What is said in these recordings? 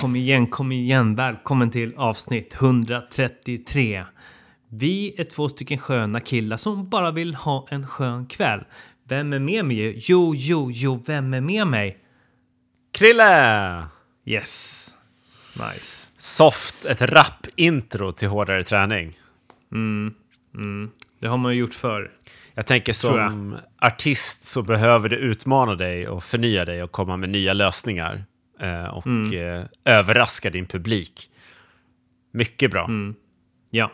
Kom igen, kom igen. Välkommen till avsnitt 133. Vi är två stycken sköna killar som bara vill ha en skön kväll. Vem är med mig? Jo, jo, jo, vem är med mig? Krille! Yes. Nice. Soft, ett rap-intro till hårdare träning. Det har man ju gjort förr. Jag tänker som artist så behöver du utmana dig och förnya dig och komma med nya lösningar. Eh, och eh, överraska din publik. Mycket bra. Ja.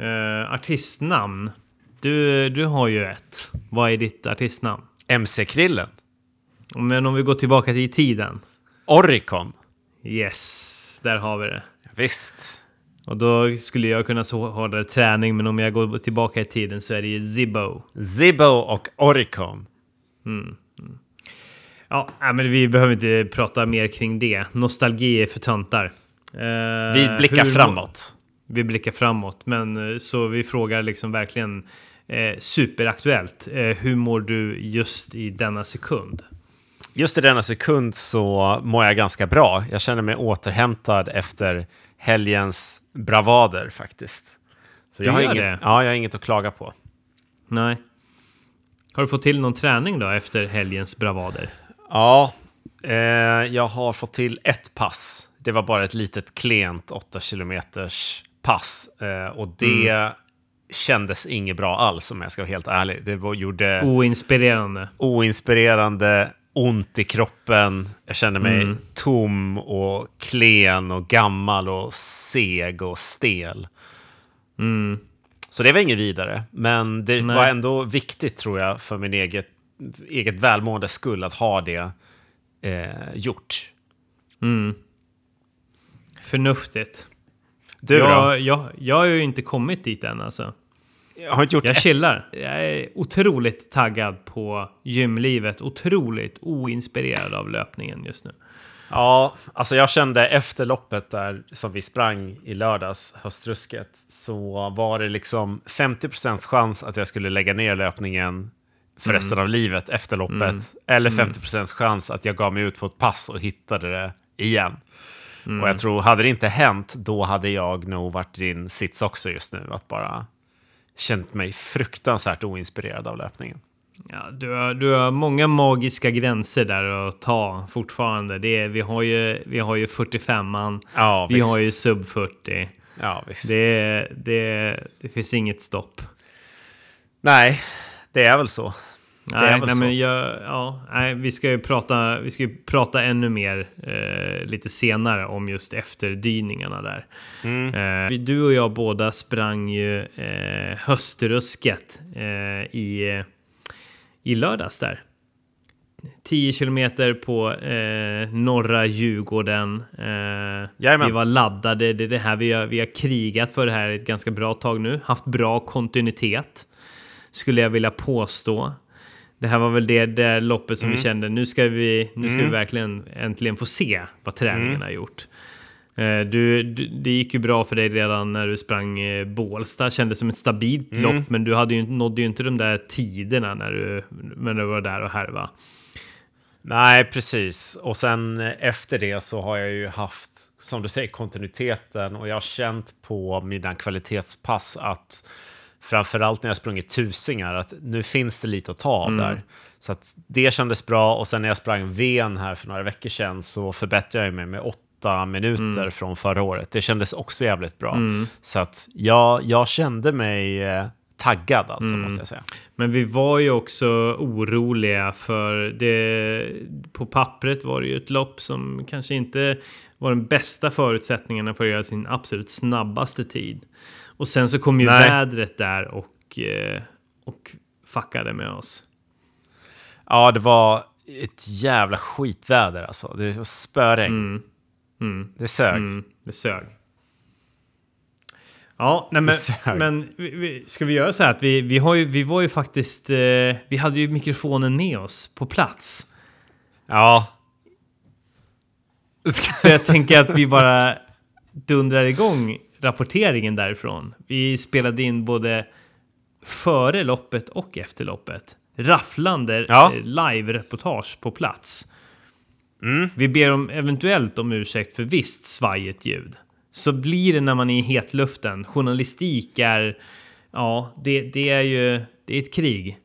Uh, artistnamn. Du, du har ju ett. Vad är ditt artistnamn? MC-krillen. Men om vi går tillbaka till tiden. Oricon. Yes, där har vi det. Visst. Och då skulle jag kunna så hårdare träning, men om jag går tillbaka i tiden så är det ju Zibbo. Zibbo och Oricon. Ja, nej, men vi behöver inte prata mer kring det. Nostalgi är för töntar. Eh, Vi blickar hur- framåt. Vi blickar framåt, men eh, så vi frågar liksom verkligen eh, superaktuellt. Eh, hur mår du just i denna sekund? Just i denna sekund så mår jag ganska bra. Jag känner mig återhämtad efter helgens bravader faktiskt. Så jag har, inget, det? ja, jag har inget att klaga på. Nej. Har du fått till någon träning då efter helgens bravader? Ja, eh, jag har fått till ett pass. Det var bara ett litet klent 8 kilometers pass. Eh, och det kändes inget bra alls om jag ska vara helt ärlig. Det var, gjorde Oinspirerande. oinspirerande, ont i kroppen. Jag kände mig Mm. tom och klen och gammal och seg och stel. Så det var inget vidare. Men det Mm. Nej. var ändå viktigt tror jag för min eget, eget välmående skull att ha det eh, gjort. Förnuftigt. Du då? jag, jag, jag har ju inte kommit dit än alltså. Jag har inte gjort Jag ett- chillar. Jag är otroligt taggad på gymlivet. Otroligt oinspirerad av löpningen just nu. Ja, alltså jag kände efter loppet där som vi sprang i lördags, höstrusket, så var det liksom 50% chans att jag skulle lägga ner löpningen för resten av livet efter loppet. Eller 50% chans att jag gav mig ut på ett pass och hittade det igen. Och jag tror, hade det inte hänt, då hade jag nog varit i din sits också just nu. Att bara känt mig fruktansvärt oinspirerad av löpningen. Ja, du, har, du har många magiska gränser där att ta fortfarande. Det är, vi, har ju, vi har ju 45an. Ja, vi visst. har ju sub 40. Ja, visst. Det, det, det finns inget stopp. Nej, det är väl så. Nej, nej, men jag, ja, nej, vi ska ju prata, vi ska ju prata ännu mer eh, lite senare om just efterdyningarna där. Mm. Eh, du och jag båda sprang ju eh, höstrusket eh, i, i lördags där. 10 kilometer på eh, norra Djurgården. Eh, vi var laddade. Det är det här vi har, vi har krigat för det här ett ganska bra tag nu. Haft bra kontinuitet. Skulle jag vilja påstå. Det här var väl det, det loppet som vi kände, nu ska vi, nu ska vi verkligen äntligen få se vad träningen har gjort. Eh, Du, du, det gick ju bra för dig redan när du sprang eh, Bålsta, kändes som ett stabilt lopp, men du hade ju, nådde ju inte de där tiderna när du, när du var där och härva. Nej, precis. Och sen eh, efter det så har jag ju haft, som du säger, kontinuiteten och jag har känt på mina kvalitetspass att framförallt när jag sprungit tusingar att nu finns det lite att ta av där. Så att det kändes bra och sen när jag sprang Ven här för några veckor sedan så förbättrade jag mig med åtta minuter från förra året. Det kändes också jävligt bra. Så att jag, jag kände mig eh, taggad alltså, måste jag säga. Men vi var ju också oroliga för det. På pappret var det ju ett lopp som kanske inte var den bästa förutsättningarna för att göra sin absolut snabbaste tid. Och sen så kom ju Nej. vädret där och, eh, och fuckade med oss. Ja, det var ett jävla skitväder alltså. Det var spöregn. Det sög. Mm, det sög. Ja, nej men, men ska vi göra så här att vi, vi, har ju, vi var ju faktiskt... Eh, vi hade ju mikrofonen med oss på plats. Ja. Så jag tänker att vi bara dundrar igång rapporteringen därifrån. Vi spelade in både före loppet och efter loppet. Rafflande Ja. eh, live-reportage på plats. Vi ber om, eventuellt om ursäkt för visst svajigt ljud. Så blir det när man är i hetluften. Journalistik är... Ja, det, det är ju... Det är ett krig.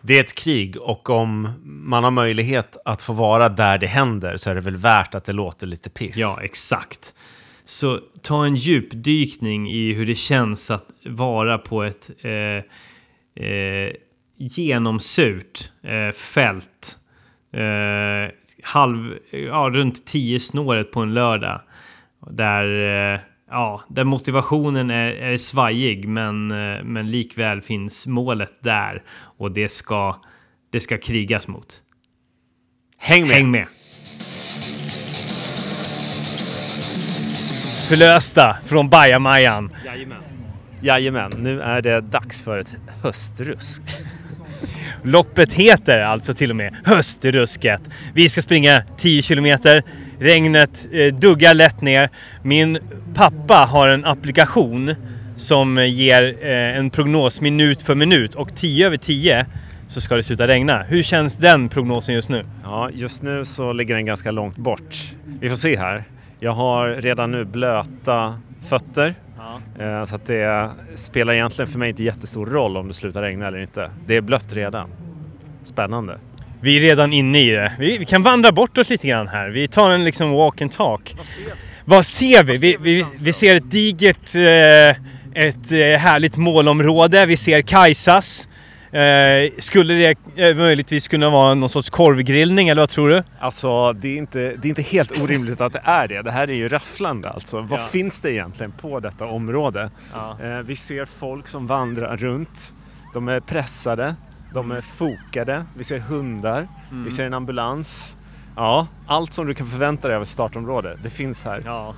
Det är ett krig och om man har möjlighet att få vara där det händer så är det väl värt att det låter lite piss. Ja, exakt. Så ta en djupdykning i hur det känns att vara på ett eh, eh, genomsurt eh, fält. Eh, halv, ja, runt 10 snåret på en lördag. Där, eh, ja, där motivationen är, är svajig men, eh, men likväl finns målet där. Och det ska, det ska krigas mot. Häng med! Häng med! Förlösta från bajamajan. Jajamän. Jajamän, nu är det dags för ett höstrusk. Loppet heter alltså till och med Höstrusket. Vi ska springa 10 kilometer. Regnet eh, duggar lätt ner. Min pappa har en applikation som ger eh, en prognos minut för minut och 10 över 10 så ska det sluta regna. Hur känns den prognosen just nu? Ja, just nu så ligger den ganska långt bort. Vi får se här. Jag har redan nu blöta fötter. Eh, Så att det spelar egentligen för mig inte jättestor roll om det slutar regna eller inte. Det är blött redan. Spännande. Vi är redan inne i det. Vi, vi kan vandra bortåt lite grann här. Vi tar en liksom walk and talk. Vad ser vi? Vi, vi, vi ser ett digert, eh, ett eh, härligt målområde. Vi ser Kajsas. Eh, skulle det eh, möjligtvis kunna vara någon sorts korvgrillning eller vad tror du? Alltså, det är, inte, det är inte helt orimligt att det är det. Det här är ju rafflande alltså. Vad Ja. finns det egentligen på detta område? Ja. Eh, vi ser folk som vandrar runt. De är pressade, de är fokade, vi ser hundar, vi ser en ambulans. Ja, allt som du kan förvänta dig av ett startområde, det finns här. Ja.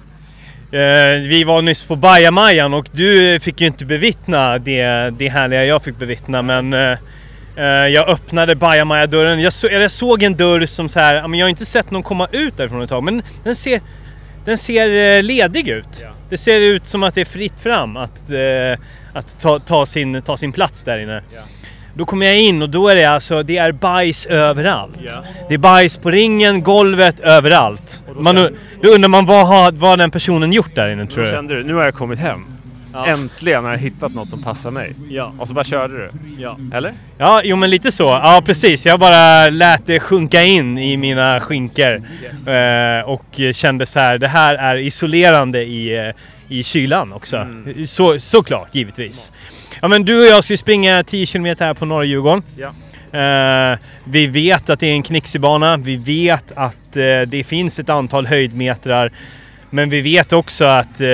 Eh, vi var nyss på Bajamajan och du fick ju inte bevittna det, det härliga jag fick bevittna men eh, eh, jag öppnade Bajamaja-dörren. Jag, så, jag såg en dörr som så här, jag har inte sett någon komma ut därifrån ett tag men den ser, den ser ledig ut. Ja. Det ser ut som att det är fritt fram att, att ta, ta, sin, ta sin plats där inne. Ja. Då kommer jag in och då är det alltså, det är bajs överallt. Ja. Det är bajs på ringen, golvet, överallt. Då Man, då undrar man vad har vad den personen gjort där inne tror Då du? kände du, nu har jag kommit hem. Ja. Äntligen har jag hittat något som passar mig. Ja. Och så bara körde du. Ja. Eller? ja, jo men lite så. Ja precis, jag bara lät det sjunka in i mina skinkor. Eh, och kände så här, det här är isolerande i, eh, i kylan också. Så, såklart, givetvis. Ja men du och jag ska ju springa 10 km här på norra Djurgården. Ja. Eh, vi vet att det är en knixig bana. Vi vet att eh, det finns ett antal höjdmetrar. Men vi vet också att eh,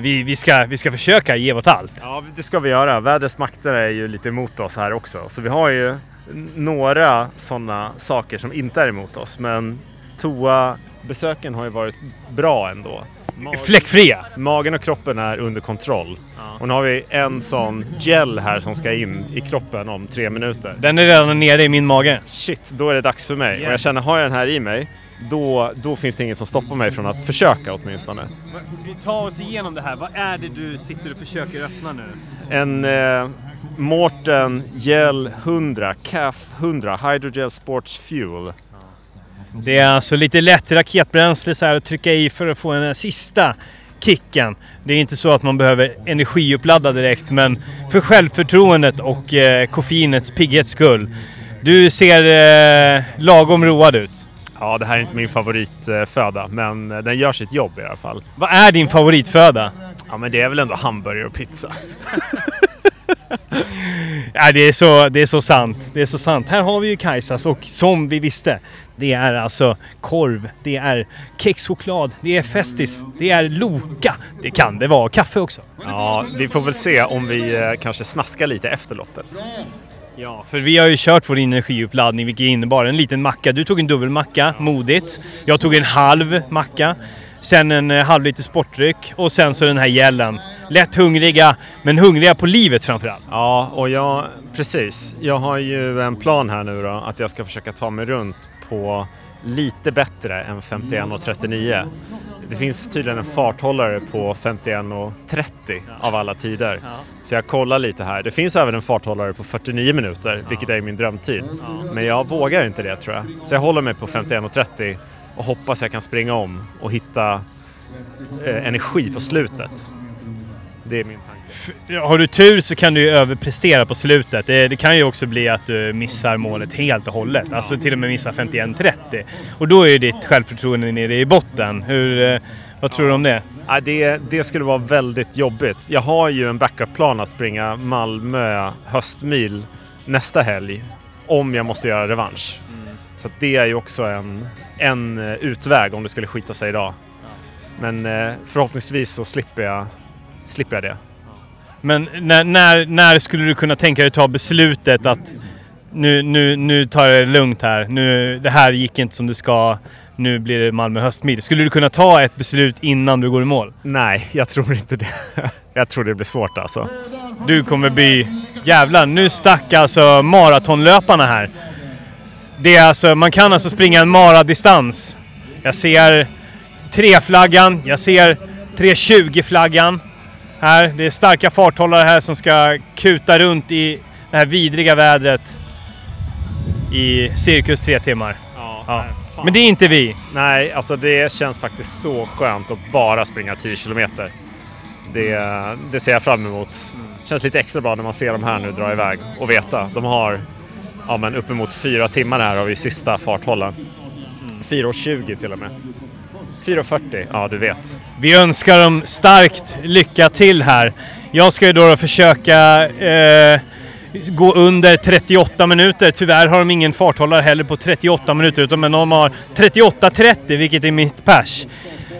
vi, vi, ska, vi ska försöka ge vårt allt. Ja, det ska vi göra. Vädrets makter är ju lite emot oss här också. Så vi har ju några sådana saker som inte är emot oss. Men toa-besöken har ju varit bra ändå. Mag- Fläckfria! Magen och kroppen är under kontroll. Och nu har vi en sån gel här som ska in i kroppen om tre minuter. Den är redan nere i min mage. Shit, då är det dags för mig. Och jag Yes. känner, har jag den här i mig, då, då finns det inget som stoppar mig från att försöka åtminstone. Tar oss igenom det här. Vad är det du sitter och försöker öppna nu? En eh, Morten Gel 100, CAF 100, Hydrogel Sports Fuel. Det är alltså lite lätt raketbränsle så här att trycka i för att få den sista kicken. Det är inte så att man behöver energiuppladda direkt men för självförtroendet och eh, koffeinets pigghets skull. Du ser eh, lagom road ut. Ja, det här är inte min favoritföda, men eh, den gör sitt jobb i alla fall. Vad är din favoritföda? Ja, men det är väl ändå hamburgare och pizza. Ja, det, är så, det är så sant. Det är så sant. Här har vi ju Kajsas och som vi visste, det är alltså korv, det är kexchoklad, det är Festis, det är Loka. Det kan det vara kaffe också. Ja, vi får väl se om vi eh, kanske snaskar lite efter loppet. Ja, för vi har ju kört vår energiuppladdning vilket innebar en liten macka. Du tog en dubbelmacka, modigt. Jag tog en halv macka. Sen en eh, halv liter sportdryck och sen så den här gällen. Lätt hungriga, men hungriga på livet framförallt. Ja, och jag, precis. Jag har ju en plan här nu då, att jag ska försöka ta mig runt på lite bättre än 51 och 39. det finns tydligen en farthållare på 51.30 av alla tider. Så jag kollar lite här. Det finns även en farthållare på 49 minuter, vilket är min drömtid. Men jag vågar inte det tror jag. Så jag håller mig på 51.30 och hoppas jag kan springa om och hitta eh, energi på slutet. Det är min tanke. Har du tur så kan du ju överprestera på slutet. Det, det kan ju också bli att du missar målet helt och hållet. Alltså till och med missar 51-30. Och då är ju ditt självförtroende nere i botten. Hur, eh, vad tror du om det? Ja, det, det skulle vara väldigt jobbigt. Jag har ju en backup-plan att springa Malmö höstmil nästa helg om jag måste göra revansch. Så att det är ju också en, en eh, utväg om det skulle skita sig idag. Men eh, förhoppningsvis så slipper jag, slipper jag det. Men när, när, när skulle du kunna tänka dig ta beslutet att nu, nu, nu tar jag det lugnt här. Nu, det här gick inte som det ska. Nu blir det Malmö höstmil. Skulle du kunna ta ett beslut innan du går i mål? Nej, jag tror inte det. jag tror det blir svårt alltså. Du kommer bli... Jävlar, nu stack alltså maratonlöparna här. Det är alltså, man kan alltså springa en maradistans. Jag ser treflaggan, jag ser 3.20-flaggan. Här, det är starka farthållare här som ska kuta runt i det här vidriga vädret i cirkus tre timmar. Ja. Men det är inte vi. Nej, alltså det känns faktiskt så skönt att bara springa 10 kilometer. Det, det ser jag fram emot. Känns lite extra bra när man ser de här nu dra iväg och veta. De har ja, men uppemot fyra timmar här har vi sista farthållaren. 4.20 till och med. 4.40, ja du vet. Vi önskar dem starkt lycka till här. Jag ska ju då försöka eh, gå under 38 minuter. Tyvärr har de ingen farthållare heller på 38 minuter, utan men de har 38.30, vilket är mitt pers.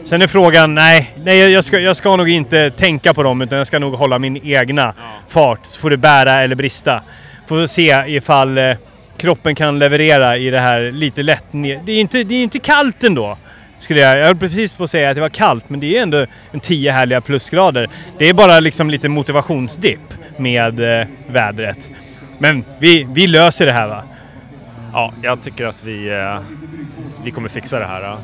Sen är frågan, nej, nej jag, ska, jag ska nog inte tänka på dem, utan jag ska nog hålla min egna fart. Så får det bära eller brista. Får se ifall eh, kroppen kan leverera i det här lite lätt ner. Det är inte, det är inte kallt ändå. Skulle jag, jag höll precis på att säga att det var kallt, men det är ändå en 10 härliga plusgrader. Det är bara liksom lite motivationsdipp med eh, vädret. Men vi, vi löser det här va? Ja, jag tycker att vi, eh, vi kommer fixa det här eh,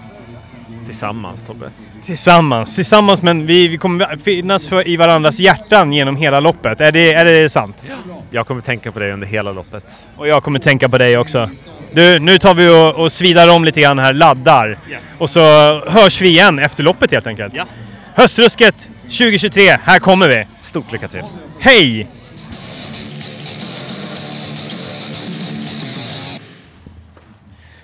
tillsammans Tobbe. Tillsammans, tillsammans men vi, vi kommer finnas för, i varandras hjärtan genom hela loppet. Är det, är det sant? Jag kommer tänka på dig under hela loppet. Och jag kommer tänka på dig också. Du, nu tar vi och, och svidar om lite grann här, laddar. Och så hörs vi igen efter loppet helt enkelt. Ja. Höstrusket 2023, här kommer vi. Stort lycka till! Hej!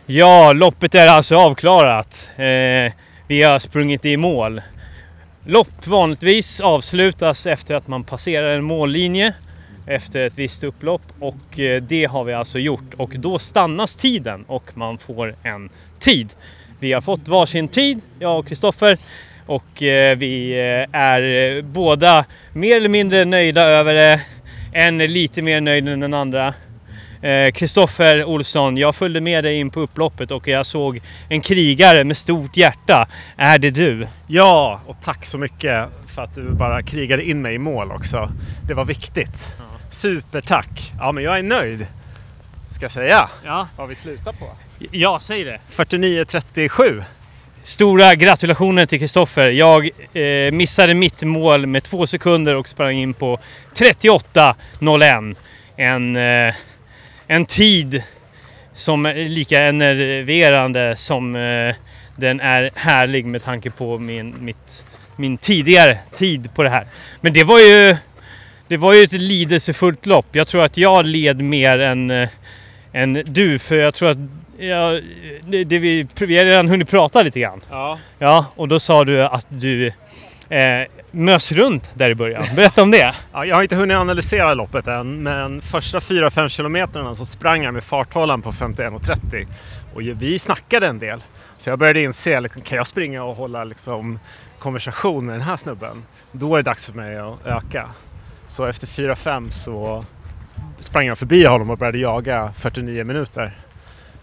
Ja, loppet är alltså avklarat. Eh, vi har sprungit i mål. Lopp vanligtvis avslutas efter att man passerar en mållinje efter ett visst upplopp och eh, det har vi alltså gjort och då stannas tiden och man får en tid. Vi har fått varsin tid, jag och Kristoffer och eh, vi eh, är båda mer eller mindre nöjda över det. En är lite mer nöjd än den andra. Kristoffer Olsson, jag följde med dig in på upploppet och jag såg en krigare med stort hjärta. Är det du? Ja, och tack så mycket för att du bara krigade in mig i mål också. Det var viktigt. Supertack! Ja, men jag är nöjd. Ska jag säga Ja, vad vi slutar på? ja säg det. 49.37. Stora gratulationer till Kristoffer. Jag eh, missade mitt mål med två sekunder och sprang in på 38.01. En, eh, en tid som är lika enerverande som eh, den är härlig med tanke på min, mitt, min tidigare tid på det här. Men det var ju, det var ju ett lidelsefullt lopp. Jag tror att jag led mer än, eh, än du, för jag tror att Ja, det, det vi, vi har redan hunnit prata lite grann. Ja. Ja, och då sa du att du eh, mös runt där i början. Berätta om det. Ja, jag har inte hunnit analysera loppet än, men första 4-5 kilometerna så sprang jag med farthållaren på 51.30 och vi snackade en del. Så jag började inse, liksom, kan jag springa och hålla liksom, konversation med den här snubben? Då är det dags för mig att öka. Så efter 4-5 så sprang jag förbi honom och började jaga 49 minuter.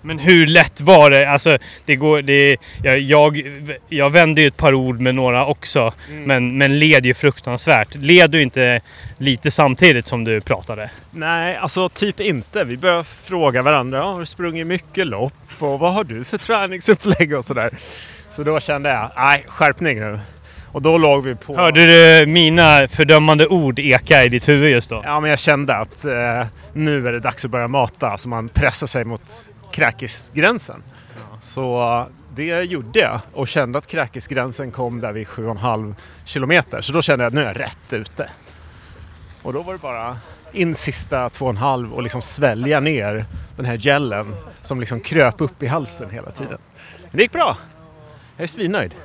Men hur lätt var det? Alltså, det går, det, jag, jag, jag vände ju ett par ord med några också, men, men led ju fruktansvärt. Led du inte lite samtidigt som du pratade? Nej, alltså typ inte. Vi började fråga varandra, "Ja, har du sprungit mycket lopp och vad har du för träningsupplägg och sådär. Så då kände jag, nej, skärpning nu. Och då låg vi på... Hörde du mina fördömande ord eka i ditt huvud just då? Ja, men jag kände att eh, nu är det dags att börja mata. Så man pressar sig mot kräkisgränsen. Så det gjorde jag och kände att kräkisgränsen kom där vid 7,5 kilometer. Så då kände jag att nu är jag rätt ute. Och då var det bara in sista 2,5 och liksom svälja ner den här gelen som liksom kröp upp i halsen hela tiden. Men det gick bra. Jag är svinnöjd.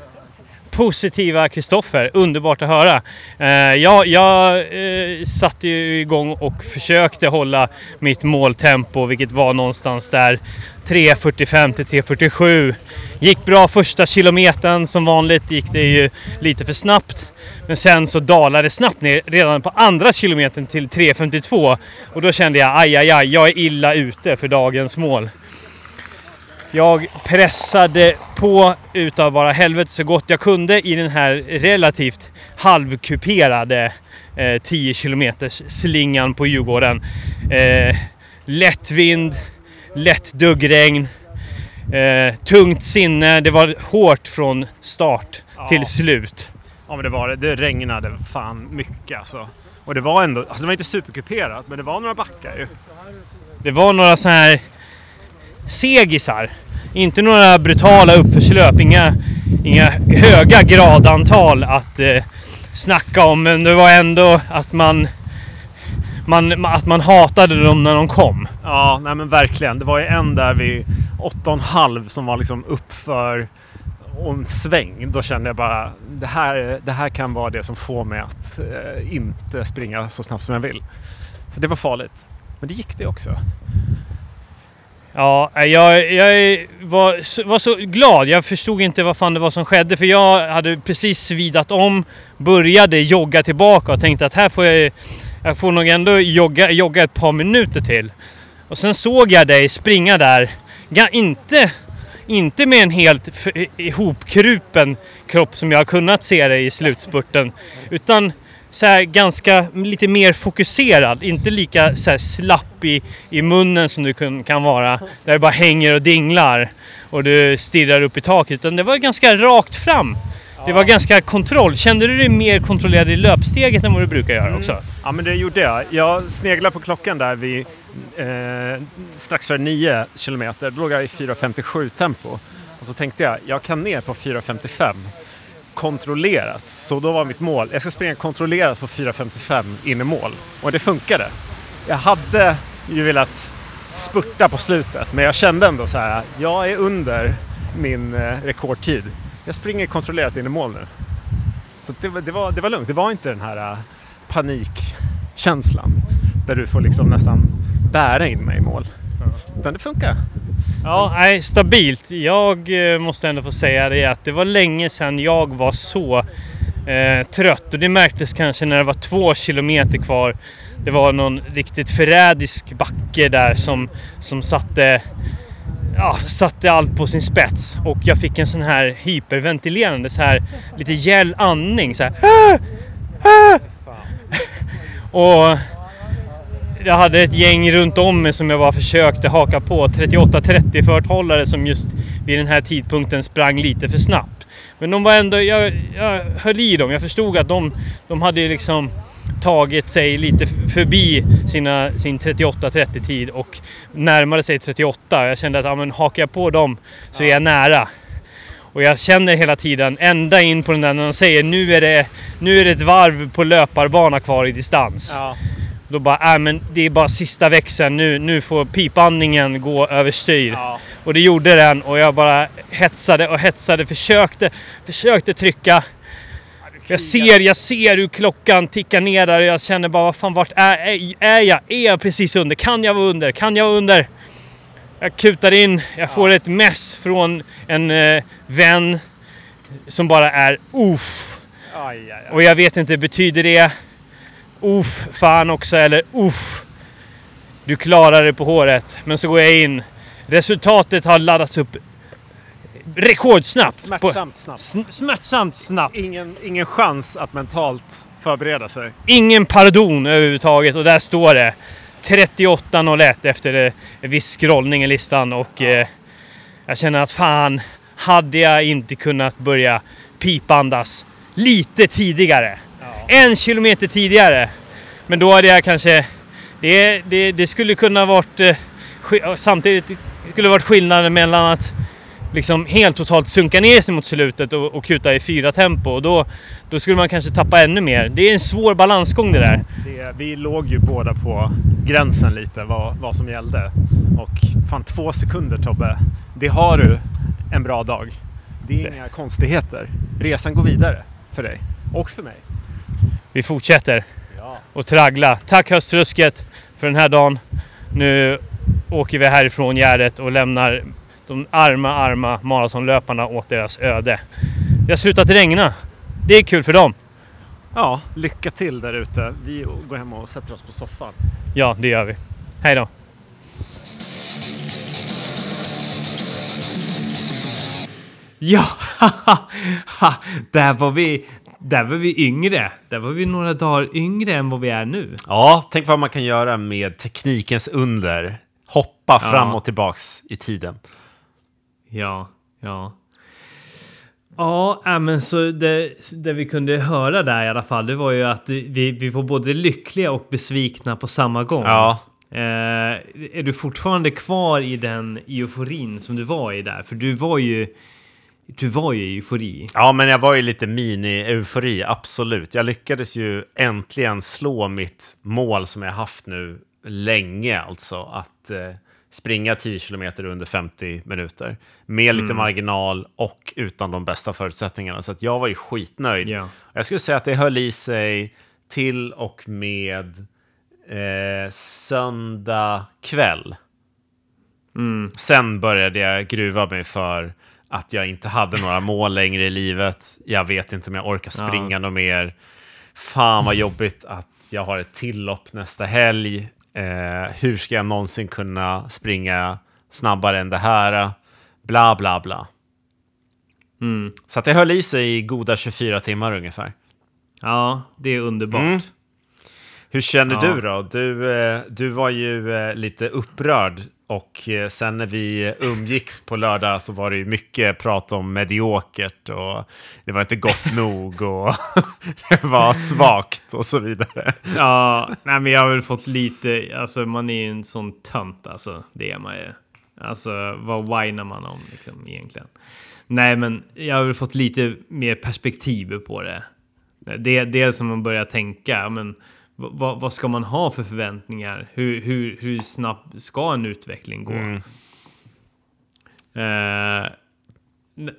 Positiva Kristoffer, underbart att höra. Eh, jag jag eh, satte ju igång och försökte hålla mitt måltempo, vilket var någonstans där 3.45 till 3.47. Gick bra första kilometern, som vanligt gick det ju lite för snabbt. Men sen så dalade det snabbt ner redan på andra kilometern till 3.52 och då kände jag aj, aj, aj, jag är illa ute för dagens mål. Jag pressade på utav bara helvete så gott jag kunde i den här relativt halvkuperade eh, 10 kilometers slingan på Djurgården. Eh, lätt vind, lätt duggregn, eh, tungt sinne. Det var hårt från start Ja. till slut. Ja men det var det. Det regnade fan mycket alltså. Och det var ändå, alltså det var inte superkuperat men det var några backar ju. Det var några så här segisar. Inte några brutala uppförslöp, inga, inga höga gradantal att eh, snacka om. Men det var ändå att man, man, att man hatade dem när de kom. Ja, nej men verkligen. Det var ju en där vid 8,5 som var liksom uppför och en sväng. Då kände jag bara det här, det här kan vara det som får mig att eh, inte springa så snabbt som jag vill. Så det var farligt. Men det gick det också. Ja, eh, jag, jag var, så- var så glad. Jag förstod inte vad fan det var som skedde. För jag hade precis svidat om, började jogga tillbaka och tänkte att här får jag, jag får nog ändå jogga, jogga ett par minuter till. Och sen såg jag dig springa där. Ja, inte, inte med en helt ihopkrupen kropp som jag har kunnat se dig i slutspurten. Utan så här ganska lite mer fokuserad, inte lika så här slapp i, i munnen som du kun, kan vara. Där det bara hänger och dinglar och du stirrar upp i taket. Utan det var ganska rakt fram. Det var ganska kontroll. Kände du dig mer kontrollerad i löpsteget än vad du brukar göra också? Ja men det gjorde jag. Jag sneglade på klockan där vid eh, strax före 9 kilometer. Då låg jag i 4.57 tempo. Och så tänkte jag, jag kan ner på 4.55 kontrollerat. Så då var mitt mål, jag ska springa kontrollerat på 4.55 in i mål. Och det funkade. Jag hade ju velat spurta på slutet, men jag kände ändå så här, jag är under min eh, rekordtid. Jag springer kontrollerat in i mål nu. Så det, var- det, var, det var lugnt. Det var inte den här uh, panikkänslan där du får liksom nästan bära in mig i mål. Utan det funkar. Ja, nej, stabilt. Jag eh, måste ändå få säga det att det var länge sedan jag var så eh, trött och det märktes kanske när det var två kilometer kvar. Det var någon riktigt förrädisk backe där som, som satte, ja, satte allt på sin spets och jag fick en sån här hyperventilerande, så här lite gäll andning så här. Och jag hade ett gäng runt om mig som jag bara försökte haka på. 38-30 förthållare som just vid den här tidpunkten sprang lite för snabbt. Men de var ändå, jag, jag höll i dem. Jag förstod att de, de hade liksom tagit sig lite förbi sina, sin 38-30 tid och närmade sig 38. Jag kände att ja, men hakar jag på dem så är jag nära. Och jag känner hela tiden, ända in på den där när de säger nu är det, nu är det ett varv på löparbana kvar i distans. Ja. Då bara, äh, men det är bara sista växeln. Nu, nu får pipandningen gå överstyr. Ja. Och det gjorde den och jag bara hetsade och hetsade. Försökte, försökte trycka. Jag ser, jag ser hur klockan tickar ner där och jag känner bara, vad fan, vart är, är, är jag? Är jag precis under? Kan jag vara under? Kan jag vara under? Jag kutar in, jag får ett mess från en eh, vän som bara är uff. Och jag vet inte, betyder det uff fan också eller uff du klarar det på håret. Men så går jag in. Resultatet har laddats upp rekordsnabbt. På, Smärtsamt snabbt. sn- smärtsamt snabbt. Ingen, ingen chans att mentalt förbereda sig. Ingen pardon överhuvudtaget och där står det 38.01 efter eh, en viss scrollning i listan och eh, jag känner att fan hade jag inte kunnat börja pipandas lite tidigare. En kilometer tidigare. Men då hade jag kanske... Det, det, det skulle kunna varit... Eh, samtidigt skulle det varit skillnaden mellan att liksom helt totalt sunka ner sig mot slutet och, och kuta i fyra tempo. Och då, då skulle man kanske tappa ännu mer. Det är en svår balansgång det där. Det, vi låg ju båda på gränsen lite vad, vad som gällde. Och fan två sekunder Tobbe, det har du en bra dag. Det är inga konstigheter. Resan går vidare för dig och för mig. Vi fortsätter Ja. och traggla. Tack höstrusket för den här dagen. Nu åker vi härifrån Gärdet och lämnar de arma, arma maratonlöparna åt deras öde. Det har slutat regna. Det är kul för dem. ja, lycka till där ute. Vi går hem och sätter oss på soffan. Ja, det gör vi. Hej då. Ja, där var vi. Där var vi yngre. Där var vi några dagar yngre än vad vi är nu. Ja, tänk vad man kan göra med teknikens under. Hoppa Ja. fram och tillbaks i tiden. Ja, ja. Ja, äh, men så det, det vi kunde höra där i alla fall, det var ju att vi, vi var både lyckliga och besvikna på samma gång. Ja, Eh, är du fortfarande kvar i den euforin som du var i där? För du var ju... Du var ju i eufori. Ja, men jag var ju lite mini-eufori, absolut. Jag lyckades ju äntligen slå mitt mål som jag haft nu länge, alltså att eh, springa 10 kilometer under 50 minuter. Med lite marginal och utan de bästa förutsättningarna. Så att jag var ju skitnöjd. Ja. Jag skulle säga att det höll i sig till och med eh, söndag kväll. Sen började jag gruva mig för att jag inte hade några mål längre i livet. Jag vet inte om jag orkar springa något mer. Fan vad jobbigt att jag har ett tillopp nästa helg. Eh, hur ska jag någonsin kunna springa snabbare än det här? Bla, bla, bla. Så att det höll i sig i goda 24 timmar ungefär. Ja, det är underbart. Mm. Hur känner Ja. du då? Du, eh, du var ju eh, lite upprörd och eh, sen när vi umgicks på lördag så var det ju mycket prat om mediokert och det var inte gott nog och det var svagt och så vidare. Ja, nej men jag har väl fått lite, alltså man är ju en sån tönt alltså. Det är man ju. Alltså vad whinar man om liksom egentligen? Nej men jag har väl fått lite mer perspektiv på det. det dels som man börjar tänka, men vad, vad ska man ha för förväntningar? Hur, hur, hur snabbt ska en utveckling gå? Mm. Eh,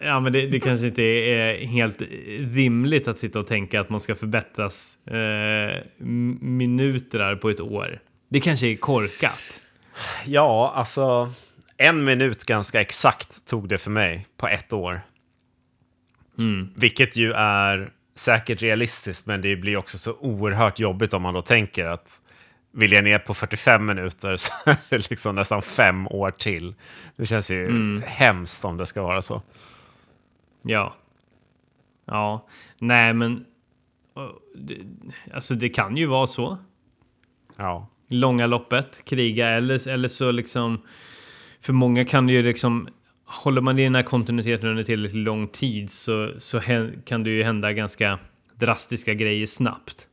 ja, men det, det kanske inte är helt rimligt att sitta och tänka att man ska förbättras m- minuter på ett år. Det kanske är korkat. Ja, alltså en minut ganska exakt tog det för mig på ett år. Vilket ju är säkert realistiskt, men det blir också så oerhört jobbigt om man då tänker att vill jag ner på 45 minuter så är det liksom nästan fem år till. Det känns ju hemskt om det ska vara så. Ja. Ja. Nej, men... alltså det kan ju vara så. Ja. långa loppet, kriga eller, eller så liksom... För många kan det ju liksom... Håller man i den här kontinuiteten under tillräckligt lång tid så, så kan det ju hända ganska drastiska grejer snabbt.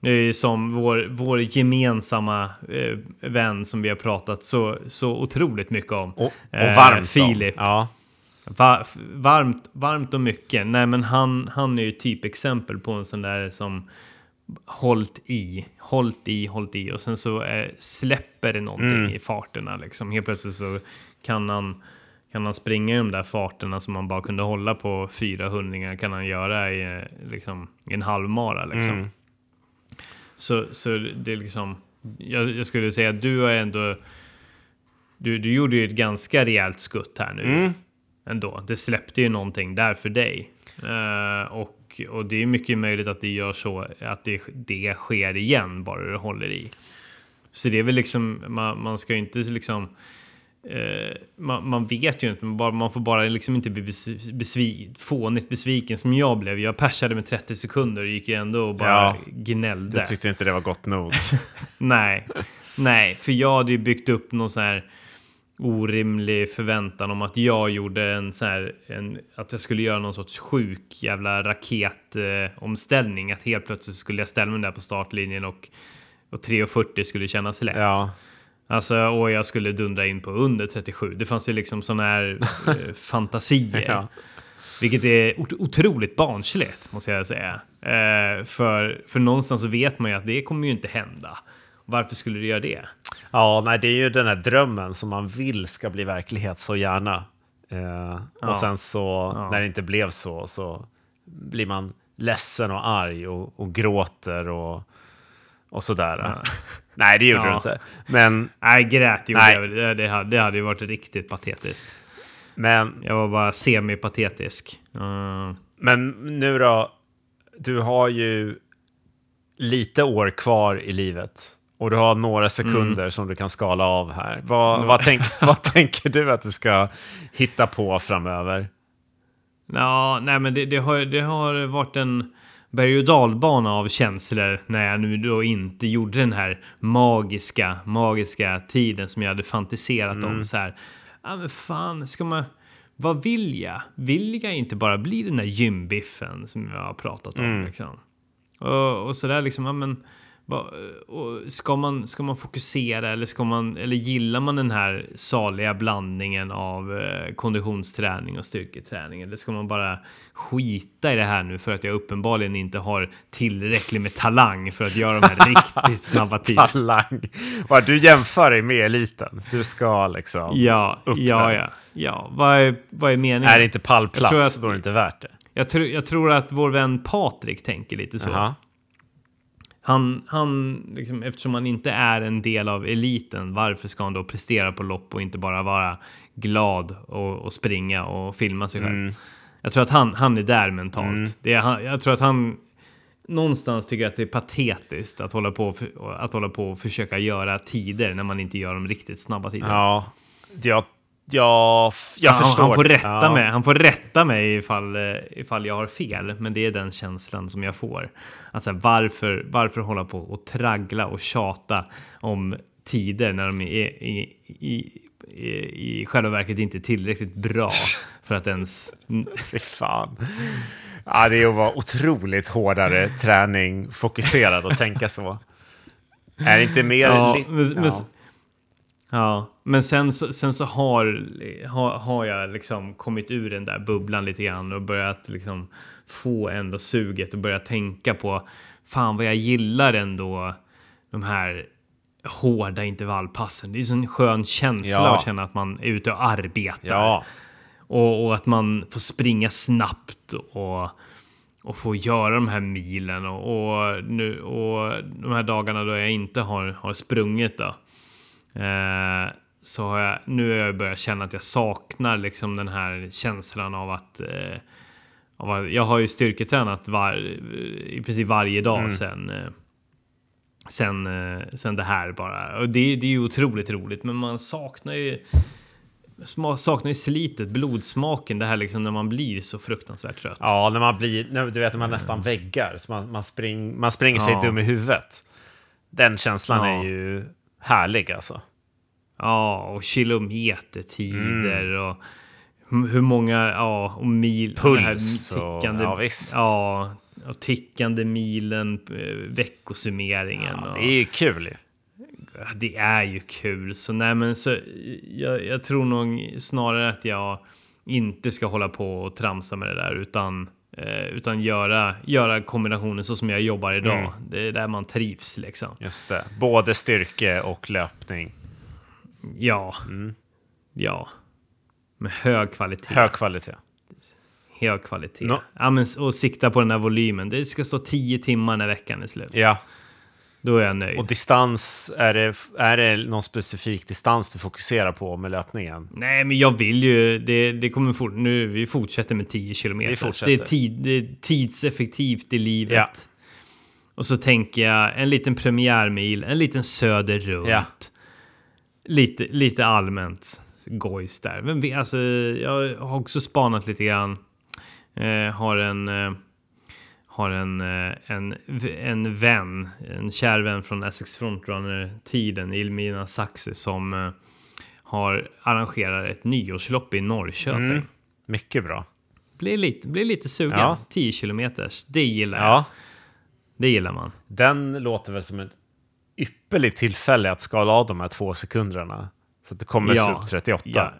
Det är ju som vår, vår gemensamma eh, vän som vi har pratat så, så otroligt mycket om. Och, och Eh, varmt. då. Filip. Ja. Va, varmt, varmt och mycket. Nej, men han, han är ju typexempel på en sån där som hållt i, hållt i, hållt i och sen så eh, släpper det någonting i farterna liksom. Helt plötsligt så kan han, kan han springa i de där farterna som man bara kunde hålla på 400 kan han göra i, eh, liksom, i en halvmara liksom. Så, så det är liksom, jag, jag skulle säga att du har ändå, du, du gjorde ju ett ganska rejält skutt här nu ändå. Det släppte ju någonting där för dig. Eh, och, och det är mycket möjligt att det gör så att det, det sker igen bara du håller i. Så det är väl liksom, man, man ska ju inte liksom... Eh, man, man vet ju inte, man, bara, man får bara liksom inte bli bes, besvi, fånigt besviken som jag blev. Jag persade med 30 sekunder och gick ju ändå och bara Ja, gnällde. Du tyckte inte det var gott nog. Nej, nej, för jag hade ju byggt upp någon sån här orimlig förväntan om att jag gjorde en så här, en, att jag skulle göra någon sorts sjuk jävla raketomställning. Eh, att helt plötsligt skulle jag ställa mig där på startlinjen och, och 3.40 skulle kännas lätt. Ja. Alltså, och jag skulle dundra in på under 37. Det fanns ju liksom sådana här eh, fantasier. Ja. Vilket är ot- otroligt barnsligt, måste jag säga. Eh, för, för någonstans så vet man ju att det kommer ju inte hända. Varför skulle det göra det? Ja, nej, det är ju den här drömmen som man vill ska bli verklighet så gärna. Eh, Ja. Och sen så, Ja. när det inte blev så, så blir man ledsen och arg och, och gråter och, och sådär. Nej, det gjorde Ja. du inte. Men, Nej, grät gjorde Nej. jag. Det, det, hade, det hade ju varit riktigt patetiskt. men, Jag var bara semi-patetisk. Mm. men nu då, du har ju lite år kvar i livet. Och du har några sekunder Mm. som du kan skala av här. Vad, vad, tänk, vad tänker du att du ska hitta på framöver? Ja, nej men det, det, har, det har varit en berg och dalbana av känslor när jag nu då inte gjorde den här magiska, magiska tiden som jag hade fantiserat om. Så här, ja men fan, ska man... Vad vill jag? Vill jag inte bara bli den där gymbiffen som jag har pratat om? Liksom? Och, och sådär liksom, ja men... Ska, man, ska man fokusera eller, ska man, eller gillar man den här saliga blandningen av eh, konditionsträning och styrketräning? Eller ska man bara skita i det här nu för att jag uppenbarligen inte har tillräckligt med talang för att göra de här riktigt snabba tiderna? Talang. Du jämför dig med eliten. Du ska liksom... Ja, upp ja, där. ja. ja. Vad, är, vad är meningen? Är det inte pallplats, Jag tror att- då är det inte värt det. jag, tror, jag tror att vår vän Patrik tänker lite så. Jaha. Han, han liksom, eftersom han inte är en del av eliten, varför ska han då prestera på lopp och inte bara vara glad och, och springa och filma sig själv? Mm. Jag tror att han, han är där mentalt. Det är, jag tror att han någonstans tycker att det är patetiskt att hålla på, att hålla på och försöka göra tider när man inte gör de riktigt snabba tiderna. Ja, jag, jag, jag han, förstår. han, får rätta ja. mig, han får rätta mig ifall, eh, ifall jag har fel, men det är den känslan som jag får. Att så här, varför, varför hålla på och traggla och tjata om tider när de är i, i, i, i själva verket inte är tillräckligt bra för att ens... Fy fan. Ja, det är att vara otroligt hårdare träning, fokuserad och tänka så. Är det inte mer... Ja, men, ja. Ja, men sen så, sen så har, har, har jag liksom kommit ur den där bubblan lite grann och börjat liksom få ändå suget och börja tänka på fan vad jag gillar ändå de här hårda intervallpassen. Det är ju sån skön känsla Ja. att känna att man är ute och arbetar. Ja, Och, och att man får springa snabbt och, och få göra de här milen. Och, och, nu, och de här dagarna då jag inte har, har sprungit då. Eh, så har jag, nu har jag börjat känna att jag saknar liksom den här känslan av att... Eh, av att jag har ju styrketränat var, i princip varje dag sen... Eh, sen, eh, sen det här bara. Och det, det är ju otroligt roligt, men man saknar ju... Saknar ju slitet, blodsmaken, det här liksom när man blir så fruktansvärt trött. ja när man blir... Du vet, när man nästan väggar. Så man, man, spring, man springer sig Ja. dum i huvudet. Den känslan Ja. är ju härlig alltså. Ja, och kilometertider och hur många, ja, och mil. Puls den och- ja, visst. Ja, och tickande milen, veckosummeringen. Ja, det är ju kul ju. det är ju kul. Så nej, men så jag, jag tror nog snarare att jag inte ska hålla på och tramsa med det där utan eh, utan göra, göra kombinationen så som jag jobbar idag. Mm. Det är där man trivs liksom. Just det. Både styrke och löpning. Ja. Mm. Ja. Med hög kvalitet. Hög kvalitet. Hög kvalitet. Nå- Ja, men, och sikta på den här volymen. Det ska stå 10 timmar när veckan är slut. Ja. Då är jag nöjd. Och distans, är det, är det någon specifik distans du fokuserar på med löpningen? Nej, men jag vill ju... Det, det kommer fort, nu, vi fortsätter med 10 kilometer. Vi fortsätter. Det är, tid, det är tidseffektivt i livet. Ja. Och så tänker jag en liten premiärmil, en liten söder runt. Ja. Lite, lite allmänt gojs där. Men vi, alltså, jag har också spanat lite grann. Eh, har en... Eh, har en, eh, en, en vän, en kär vän från Essex Frontrunner-tiden, Ilmina Saxe, som eh, har arrangerar ett nyårslopp i Norrköping. Mm. Mycket bra. Blir, lite, blir lite sugen. Ja. 10 kilometers. Det gillar jag. Ja, Det gillar man. den låter väl som ett ypperligt tillfälle att skala av de här två sekunderna. Så att det kommer Ja. sub 38. Ja,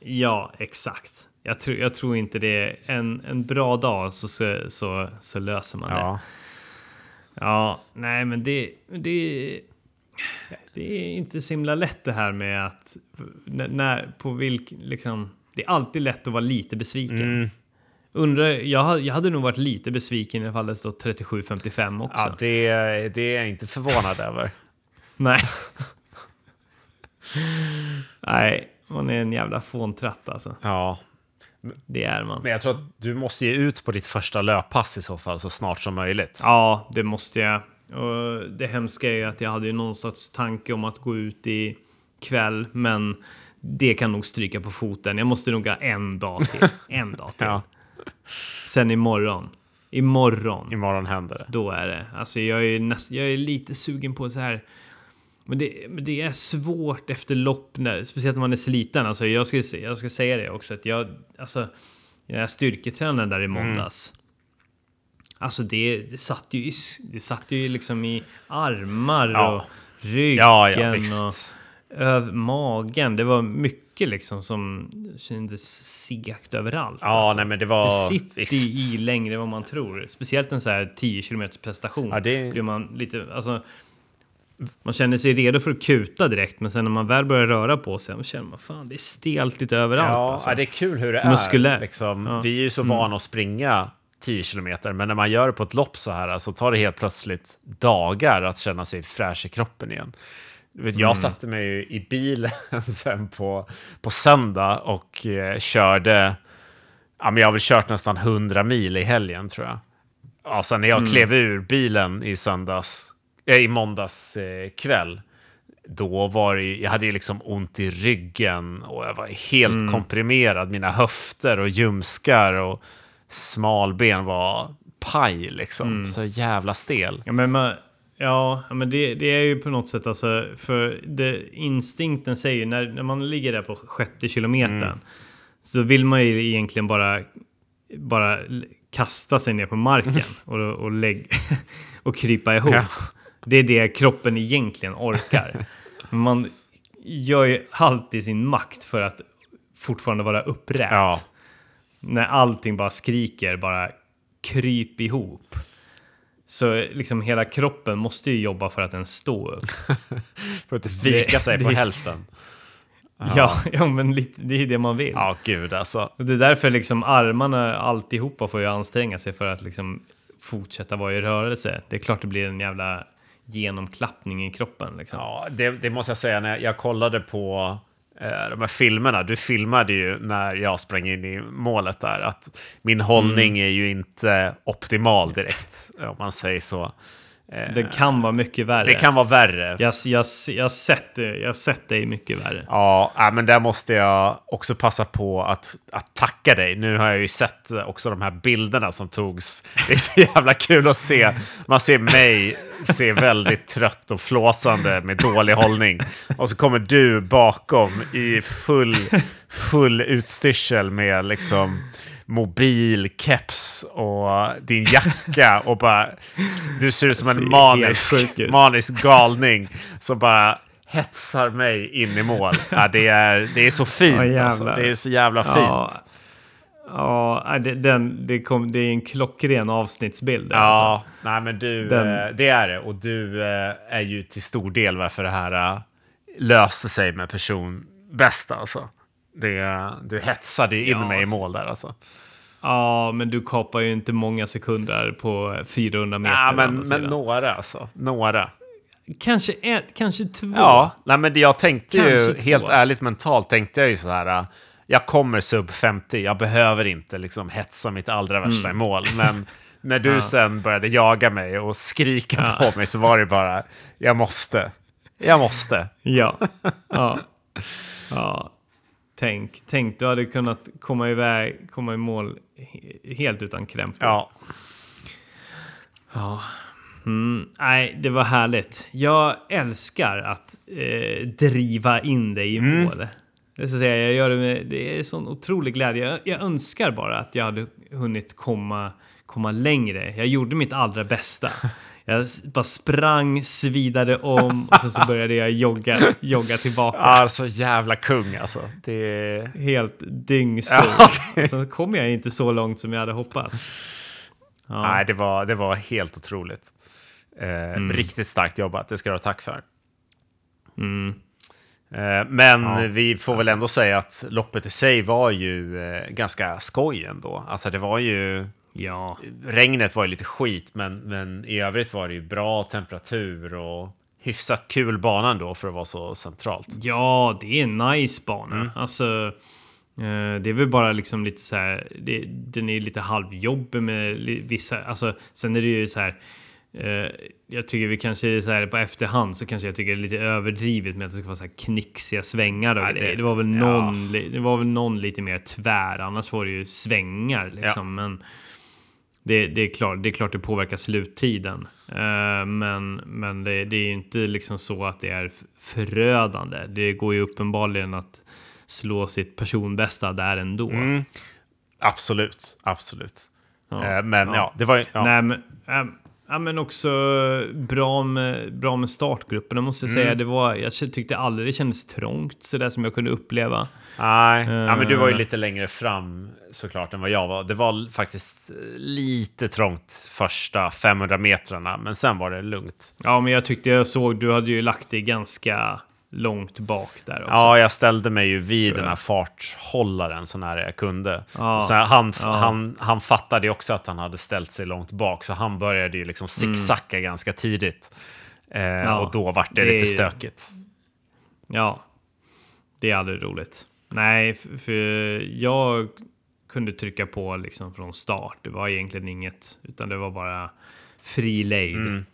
ja exakt. Jag tror, jag tror inte det är en, en bra dag så, så, så, så löser man det. Ja. Ja, nej men det, det, det är inte så himla lätt det här med att när på vilk, liksom, det är alltid lätt att vara lite besviken. Mm. Undrar, jag, jag hade nog varit lite besviken i alla fall det stått 37-55 också. Ja, det, det är jag inte förvånad över. Nej. nej, man är en jävla fåntratt alltså. Ja, Det är man. men jag tror att du måste ge ut på ditt första löppass i så fall så snart som möjligt. Ja, det måste jag. Och det hemska är ju att jag hade ju någon sorts tanke om att gå ut i kväll, men det kan nog stryka på foten. Jag måste nog ha en dag till. En dag till. Ja, Sen imorgon. Imorgon. imorgon händer det. Då är det. Alltså jag är, näst, jag är lite sugen på så här. Men det, men det är svårt efter lopp, när, speciellt när man är sliten. Alltså jag, ska, jag ska säga det också, att jag, alltså, jag styrketränade där i måndags. Alltså det, det satt ju det satt ju liksom i armar Ja. och ryggen Ja, ja, och. Över magen. Det var mycket liksom som kändes segt överallt. Ja, alltså. nej men det var... Det sitter visst. i längre än vad man tror. Speciellt en så här 10 km prestation. Ja, det- Blir man lite, alltså, man känner sig redo för att kuta direkt, men sen när man väl börjar röra på sig, då känner man fan det är stelt lite överallt. Ja, alltså. ja, det är kul hur det är. Muskulär. Liksom. Ja. Mm. Vi är ju så vana att springa 10 kilometer, men när man gör det på ett lopp så här så tar det helt plötsligt dagar att känna sig fräsch i kroppen igen. Vet, Mm. Jag satte mig ju i bilen sen på, på söndag och eh, körde, ja men jag har väl kört nästan 100 mil i helgen tror jag. Ja, sen när jag Mm. klev ur bilen i söndags, eh, i måndags eh, kväll, då var det, jag hade ju liksom ont i ryggen och jag var helt Mm. komprimerad. Mina höfter och ljumskar och smalben var paj liksom. Mm. Så jävla stel. Ja, men, man, ja, men det, det är ju på något sätt alltså, för det, instinkten säger när, när man ligger där på sjätte kilometern Mm. så vill man ju egentligen bara, bara kasta sig ner på marken och, och, lägg, och krypa ihop. Ja. Det är det kroppen egentligen orkar. Man gör ju allt i sin makt för att fortfarande vara upprätt. Ja. När allting bara skriker, bara kryp ihop. Så liksom hela kroppen måste ju jobba för att den står upp. För att vika sig på hälften. Ja, ja men lite, det är det man vill. Ja, gud alltså. Och det är därför liksom armarna alltihopa får ju anstränga sig för att liksom fortsätta vara i rörelse. Det är klart det blir en jävla genomklappning i kroppen. Liksom. Ja, det, det måste jag säga, när jag kollade på de här filmerna, du filmade ju när jag sprang in i målet där, att min hållning är ju inte optimal direkt, om man säger så. Eh, Det kan vara mycket värre. det kan vara värre. jag, jag, jag, sett det, jag sett det mycket värre. Ja, ja, men där måste jag också passa på att, att tacka dig. Nu har jag ju sett också de här bilderna som togs. Det är så jävla kul att se. Man ser mig se väldigt trött och flåsande med dålig hållning. Och så kommer du bakom i full, full utstyrsel med liksom mobil, keps och din jacka och bara... Du ser ut som en manisk, manisk galning som bara hetsar mig in i mål. Ja, det, är, det är så fint. Jävlar. alltså. Det är så jävla fint. Ja, ja det, den, det, kom, det är en klockren avsnittsbild. Ja, Alltså. nej men du, Den- eh, det är det. Och du eh, är ju till stor del varför det här eh, löste sig med person bästa. Alltså. Det, du hetsade ju in Ja, mig i mål där alltså. ja, men du kapar ju inte många sekunder på 400 meter. Ja, men, men några alltså. Några. Kanske ett, kanske två. Ja, nej, men jag tänkte ju, Kanske två. helt ärligt mentalt tänkte jag ju så här. Jag kommer sub 50, jag behöver inte liksom hetsa mitt allra värsta Mm. i mål. Men när du sen började jaga mig och skrika på mig så var det bara, jag måste. Jag måste. Ja. ja. ja. Tänk, tänk, du hade kunnat komma iväg, komma i mål he- helt utan krämpor. Ja, Ja. Mm, nej, det var härligt. Jag älskar att eh, driva in dig i Mm. mål. Det, ska säga, jag gör det, med, det är sån otrolig glädje. Jag, jag önskar bara att jag hade hunnit komma, komma längre. Jag gjorde mitt allra bästa. Jag bara sprang, svidade om och sen så började jag jogga, jogga tillbaka. Alltså jävla kung alltså. Det. Helt dyngsur. Ja, Så kom jag inte så långt som jag hade hoppats. Ja. Nej, det var, det var helt otroligt. Eh, Riktigt starkt jobbat, det ska du ha tack för. Eh, men vi får väl ändå säga att loppet i sig var ju eh, ganska skoj ändå. Alltså det var ju... ja. Regnet var ju lite skit, men, men i övrigt var det ju bra temperatur och hyfsat kul bana ändå för att vara så centralt. Ja, det är en nice bana. Alltså, eh, det är väl bara liksom lite så här. Det, den är lite halvjobbig med vissa. Alltså, sen är det ju så här. Eh, jag tycker vi kanske så här på efterhand så kanske jag tycker det är lite överdrivet med att det ska vara så här knixiga svängar Ja, grejer. det- Det var väl ja. någon, li- det var väl någon lite mer tvär. Annars var det ju svängar liksom. Men det, det, är klart, det är klart det påverkar sluttiden. Eh, men men det, det är ju inte liksom så att det är förödande. Det går ju uppenbarligen att slå sitt personbästa där ändå. Mm. Absolut, absolut. Ja, Eh, men ja, ja. det var ju... Ja. Nej, men, ähm, ja, men också bra med, bra med startgrupperna måste jag Mm. säga. Det var, jag tyckte aldrig det kändes trångt så där som jag kunde uppleva. Nej, ja, men du var ju Eh. lite längre fram såklart än vad jag var. Det var faktiskt eh, lite trångt första 500 metrarna, men sen var det lugnt. Ja, men jag tyckte jag såg, du hade ju lagt dig ganska långt bak där också. Ja, jag ställde mig ju vid den här farthållaren så nära jag kunde. Ja, Och sen han, ja. han, han fattade ju också att han hade ställt sig långt bak, så han började ju liksom zigzacka ganska tidigt. Eh, och då vart det, det lite stökigt. Ja, det är aldrig roligt. Nej, för jag kunde trycka på liksom från start. Det var egentligen inget, utan det var bara fri lejd.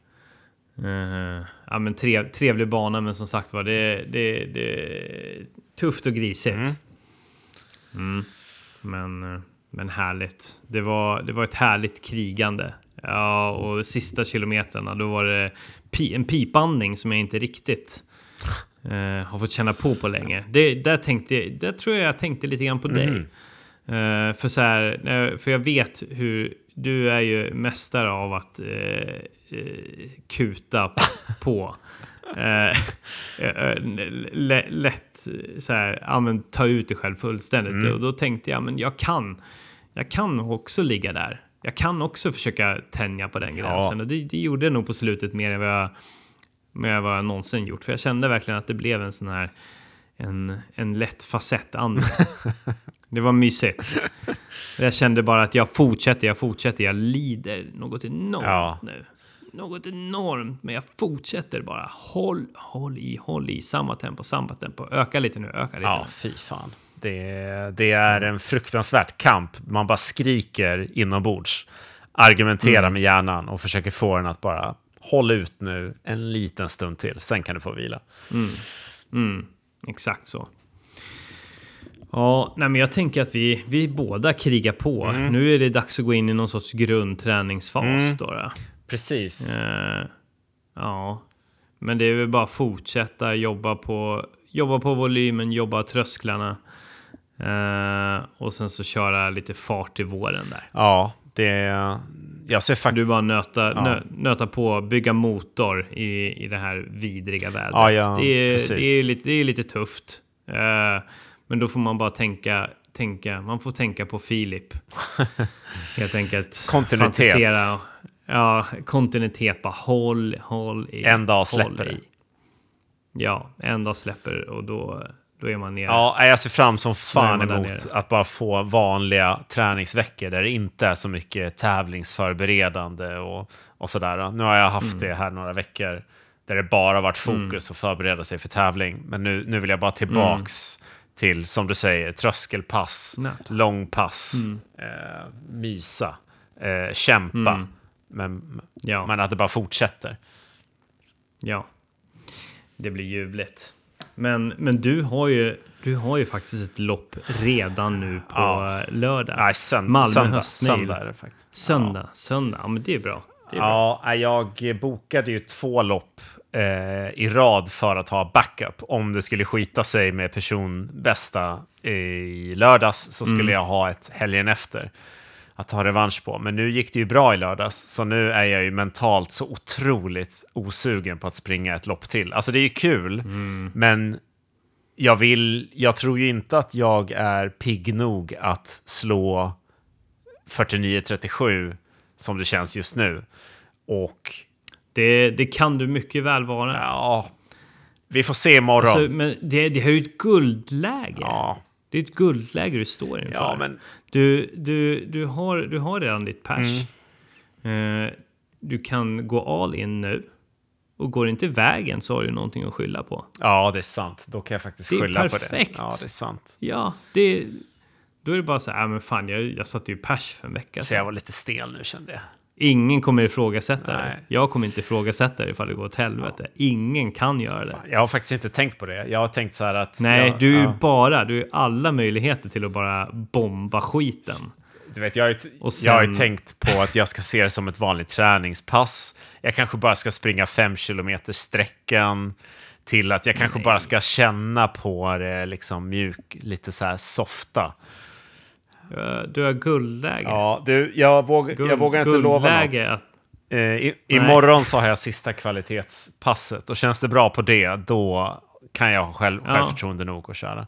Eh, ja, men trev, trevlig bana, men som sagt var det, det, det tufft och grisigt. Mm. Men, eh, men härligt. Det var, det var ett härligt krigande. Ja, och de sista kilometrarna då var det pi, en pipandning som jag inte riktigt eh, har fått känna på på länge. Det, där, tänkte, där tror jag jag tänkte lite grann på dig. Eh, för, så här, eh, för jag vet hur du är ju mästare av att eh, eh, kuta på. Eh, lä- lätt så här, ja, men, ta ut dig själv fullständigt. Och då tänkte jag, men jag kan, jag kan också ligga där. Jag kan också försöka tänja på den gränsen. Och det, det gjorde jag nog på slutet mer än vad jag, än vad jag någonsin gjort. För jag kände verkligen att det blev en sån här en, en lätt facettandning. det var mysigt. Jag kände bara att jag fortsätter, jag fortsätter, jag lider något enormt Ja. nu. Något enormt, men jag fortsätter bara. Håll, håll i, håll i. Samma tempo, samma tempo. Öka lite nu, öka lite Ja, nu. fy fan. Det, det är en fruktansvärt kamp. Man bara skriker inombords. Argumenterar Mm. med hjärnan och försöker få den att bara hålla ut nu en liten stund till. Sen kan du få vila. Exakt så. Ja, nej men jag tänker att vi, vi båda krigar på. Mm. Nu är det dags att gå in i någon sorts grundträningsfas. Då, då. Precis. Eh, ja, men det är väl bara att fortsätta jobba på, jobba på volymen, jobba trösklarna. Eh, och sen så köra lite fart i våren där. Ja, det... Jag ser faktiskt... Du bara nöta, Ja. nö, nöta på, bygga motor i, i det här vidriga vädret. Ja, ja, det, är, det, är lite, det är lite tufft. Eh, men då får man bara tänka, tänka, man får tänka på Filip. Helt enkelt. Kontinuitet. Fantisera. Ja, kontinuitet. Bara håll, håll i. En dag håll släpper det. Ja, en dag släpper och då, då är man nere. Ja, jag ser fram som fan emot att bara få vanliga träningsveckor där det inte är så mycket tävlingsförberedande och, och sådär. Nu har jag haft Mm. det här några veckor där det bara varit fokus att förbereda sig för tävling. Men nu, nu vill jag bara tillbaks Mm. till, som du säger, tröskelpass, Nöt. långpass, Mm. eh, mysa, eh, kämpa. Men, Ja. men att det bara fortsätter. Ja, det blir ljuvligt. Men, men du, har ju, du har ju faktiskt ett lopp redan nu på Ja. lördag. Nej, sönd- Malmö söndag, höstmail. söndag är det faktiskt. Söndag, söndag. Ja, men det är bra. Det är bra. Ja, jag bokade ju två lopp eh, i rad för att ha backup. Om det skulle skita sig med personbästa i lördags så skulle jag ha ett helgen efter att ta revansch på. Men nu gick det ju bra i lördags, så nu är jag ju mentalt så otroligt osugen på att springa ett lopp till. Alltså det är ju kul, men jag vill, jag tror ju inte att jag är pigg nog att slå 49-37 som det känns just nu. Och Det, det kan du mycket väl vara. ja, vi får se imorgon. Alltså, men det, det här är ju ett guldläge. ja, Det är ett guldläge du står inför. ja, men Du, du, du, har, du har redan ditt pers. Mm. Eh, du kan gå all in nu. Och går det inte vägen så har du någonting att skylla på. ja, det är sant. Då kan jag faktiskt Det är skylla på perfekt. det. Ja, det är sant. Ja, det, då är det bara så här, äh, men fan, jag, jag satte ju pers för en vecka Så sedan. jag var lite stel nu kände jag. Ingen kommer ifrågasätta Nej. det. Jag kommer inte ifrågasätta det ifall det går åt helvete. Ingen kan göra det. Jag har faktiskt inte tänkt på det. Jag har tänkt så här att... Nej, jag, du är ja. bara, du har alla möjligheter till att bara bomba skiten. Du vet, jag har, ju, Och jag har ju sen- tänkt på att jag ska se det som ett vanligt träningspass. Jag kanske bara ska springa fem kilometer sträckan. Till att jag kanske Nej. bara ska känna på det liksom mjuk, lite så här softa. Du har- Du har guldläge. Ja, du, jag, våg, Guld- jag vågar inte lova något. Att, Eh, i, imorgon så har jag sista kvalitetspasset och känns det bra på det, då kan jag ha själv, Ja. självförtroende nog att köra.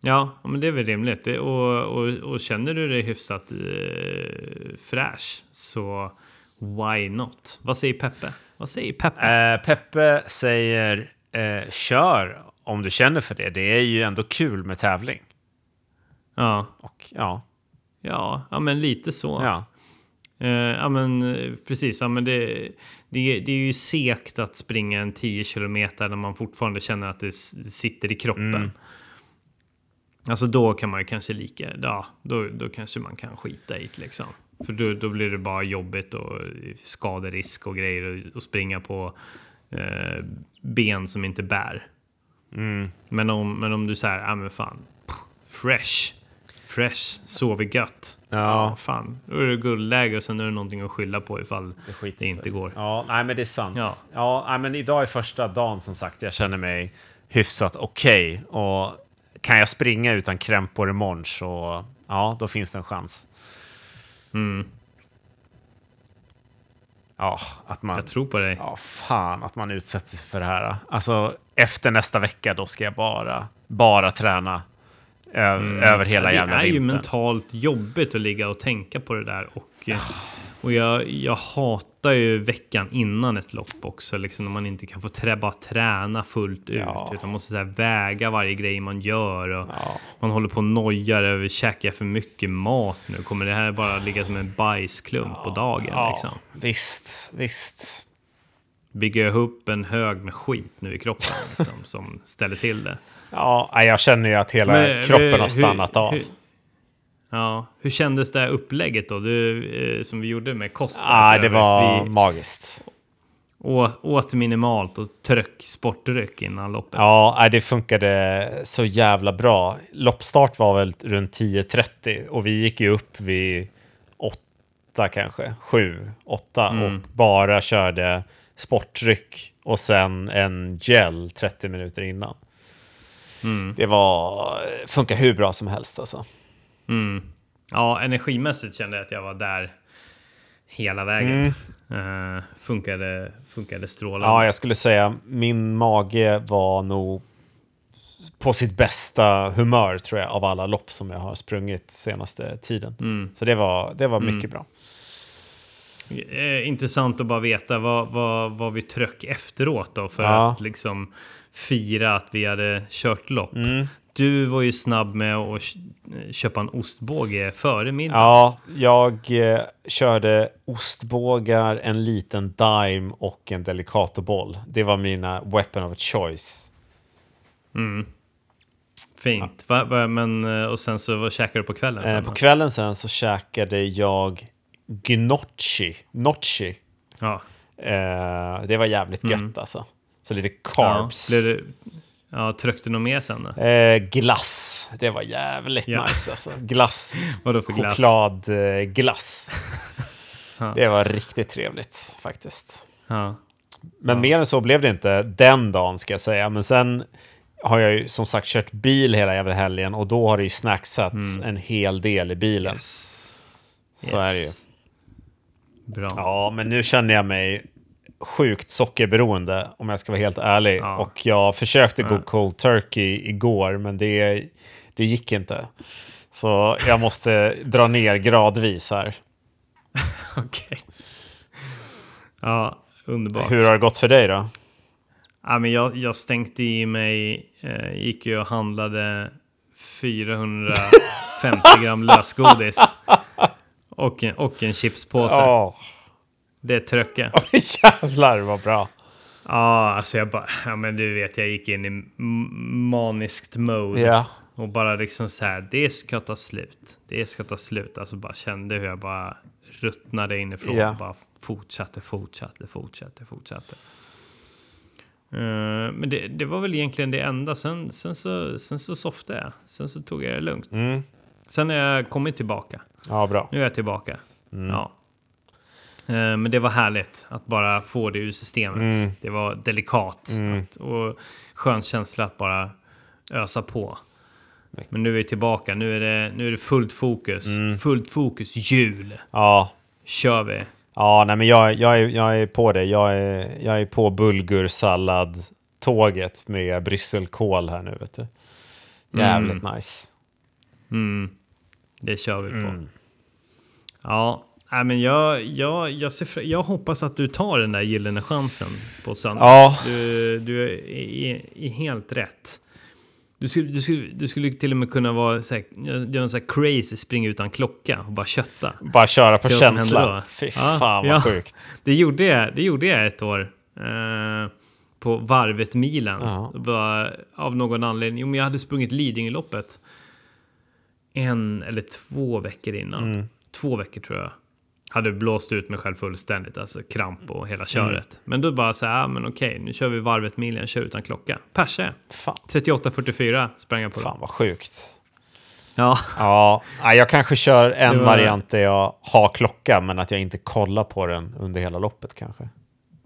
ja, men det är väl rimligt. Det, och, och, och känner du dig hyfsat eh, fräsch så why not? Vad säger Peppe? Vad säger Peppe? Eh, Peppe säger eh, kör om du känner för det. Det är ju ändå kul med tävling. Ja, Och ja, ja, ja, men lite så. ja. Eh, ja men precis, ja, men det, det, det är ju segt att springa en 10 kilometer när man fortfarande känner att det sitter i kroppen. Mm. Alltså då kan man ju kanske lika, ja, då, då kanske man kan skita i det liksom. För då, då blir det bara jobbigt och skaderisk och grejer och, och springa på eh, ben som inte bär. Mm. Men, om, men om du säger, ja men fan, fresh, fresh, sover gött. Ja. fan, då är det guldläge och sen är det någonting att skylla på ifall det, sig. inte går. Ja, nej men det är sant. Ja. Ja, nej, men idag är första dagen som sagt. Jag känner mig hyfsat okej. Och kan jag springa utan krämpor imorgon så ja, då finns det en chans. Mm, Ja, att man... jag tror på dig. Ja, fan att man utsätter sig för det här. Alltså, efter nästa vecka då ska jag bara, bara träna ö- över hela Mm. Ja, jävla det är ju vintern. mentalt jobbigt att ligga och tänka på det där. Och, och jag, jag hatar ju veckan innan ett lopp också. Liksom, när man inte kan få trä, bara träna fullt ut. Ja. Utan man måste här, väga varje grej man gör. Och Ja. Man håller på och nojar över, käkar jag för mycket mat nu? Kommer det här bara ligga som en bajsklump på dagen? Ja, Liksom? visst, visst. Bygger jag upp en hög med skit nu i kroppen liksom, som ställer till det? Ja, jag känner ju att hela Men, kroppen hur- har stannat av. hur- Ja, hur kändes det här upplägget då? Du, eh, som vi gjorde med Costa? Ja, det var Vi magiskt. å, åt minimalt och tryck sportdryck innan loppet. Ja, det funkade så jävla bra. Loppstart var väl runt 10.30 och vi gick ju upp vid 8 kanske, 7, 8 Mm. och bara körde sportdryck och sen en gel 30 minuter innan. Mm. Det var, funkar hur bra som helst alltså. Mm. Ja, energimässigt kände jag att jag var där hela vägen. Mm. Eh, funkade, funkade strålande. Ja, jag skulle säga min mage var nog på sitt bästa humör tror jag av alla lopp som jag har sprungit senaste tiden. Mm. Så det var, det var mycket bra. Eh, intressant att bara veta vad, vad, vad vi tryck efteråt då för Ja. att liksom fira att vi hade kört lopp. Mm. Du var ju snabb med att kö- köpa en ostbåge före middag. Ja, jag eh, körde ostbågar, en liten Dime och en Delicatoboll. Det var mina weapon of choice. Fint. Va, va, men, eh, och sen så vad käkade du på kvällen? Eh, sen på då? kvällen sen så käkade jag gnocchi. Gnocchi. Ja. Eh, det var jävligt gött alltså. Så lite carbs. Ja, blev det, ja, tryckte du något mer sen då? Eh, glass. Det var jävligt Ja. nice alltså. Glass. Vadå för glass? Chokladglass. Det var riktigt trevligt faktiskt. Ja. Men mer än så blev det inte den dagen ska jag säga. Men sen har jag ju som sagt kört bil hela jävla helgen och då har det ju snacksats en hel del i bilen. Yes. Så är det ju. Bra. Ja, men nu känner jag mig sjukt sockerberoende om jag ska vara helt ärlig. Ja. Och jag försökte gå cold turkey igår, men det, det gick inte. Så jag måste dra ner gradvis här. Okej. Ja, underbart. Hur har det gått för dig då? Ja, men jag, jag stänkte i mig, eh, gick ju och handlade 450 gram lösgodis. Och en, och en chipspåse. Ja, Det tröcke. jävlar vad bra. Ja, alltså jag bara, ja men du vet, jag gick in i maniskt mode. Ja, Och bara liksom så här, det ska ta slut. Det ska ta slut. Alltså bara kände hur jag bara ruttnade inifrån. Ja. Bara fortsatte, fortsatte, fortsatte, fortsatte. Eh, men det, det var väl egentligen det enda. Sen, sen, så, sen så softade jag. Sen så tog jag det lugnt. Mm. Sen har jag kommit tillbaka. ja bra. Nu är jag tillbaka. Mm. Ja. Eh, Men det var härligt att bara få det ur systemet. Mm. Det var delikat att, och skön känsla att bara ösa på. Men nu är vi tillbaka. Nu är det, nu är det fullt fokus. Mm. Fullt fokus. Jul. Ja, Kör vi. ja nej, men jag, jag, är, jag är på det. Jag är, jag är på bulgursallad-tåget med brysselkål här nu. Vet du. Jävligt nice. Mm. Det kör vi på. Mm. Ja, nej, men jag, jag, jag, ser, jag hoppas att du tar den där gyllene chansen på söndag. Ja. Du, du är, är, helt rätt. Du skulle, du, skulle, du skulle till och med kunna vara så här, göra sån här crazy, springa utan klocka och bara kötta. Bara köra på känsla. Fy Ja, fan vad ja. sjukt. Det gjorde jag, det gjorde jag ett år. Eh, på Varvet-milen. Ja. Bara Av någon anledning. Jo, men jag hade sprungit Lidingöloppet. En eller två veckor innan. Mm. Två veckor tror jag. Hade blåst ut mig själv fullständigt. Alltså kramp och Mm. hela köret. Men då bara så här, ah, men okej, nu kör vi Varvet-milen, kör utan klocka. Perse. Fan, 38.44 sprang jag på fan det. vad sjukt. Ja, Ja, nej, jag kanske kör en Det var- variant där jag har klocka men att jag inte kollar på den under hela loppet kanske.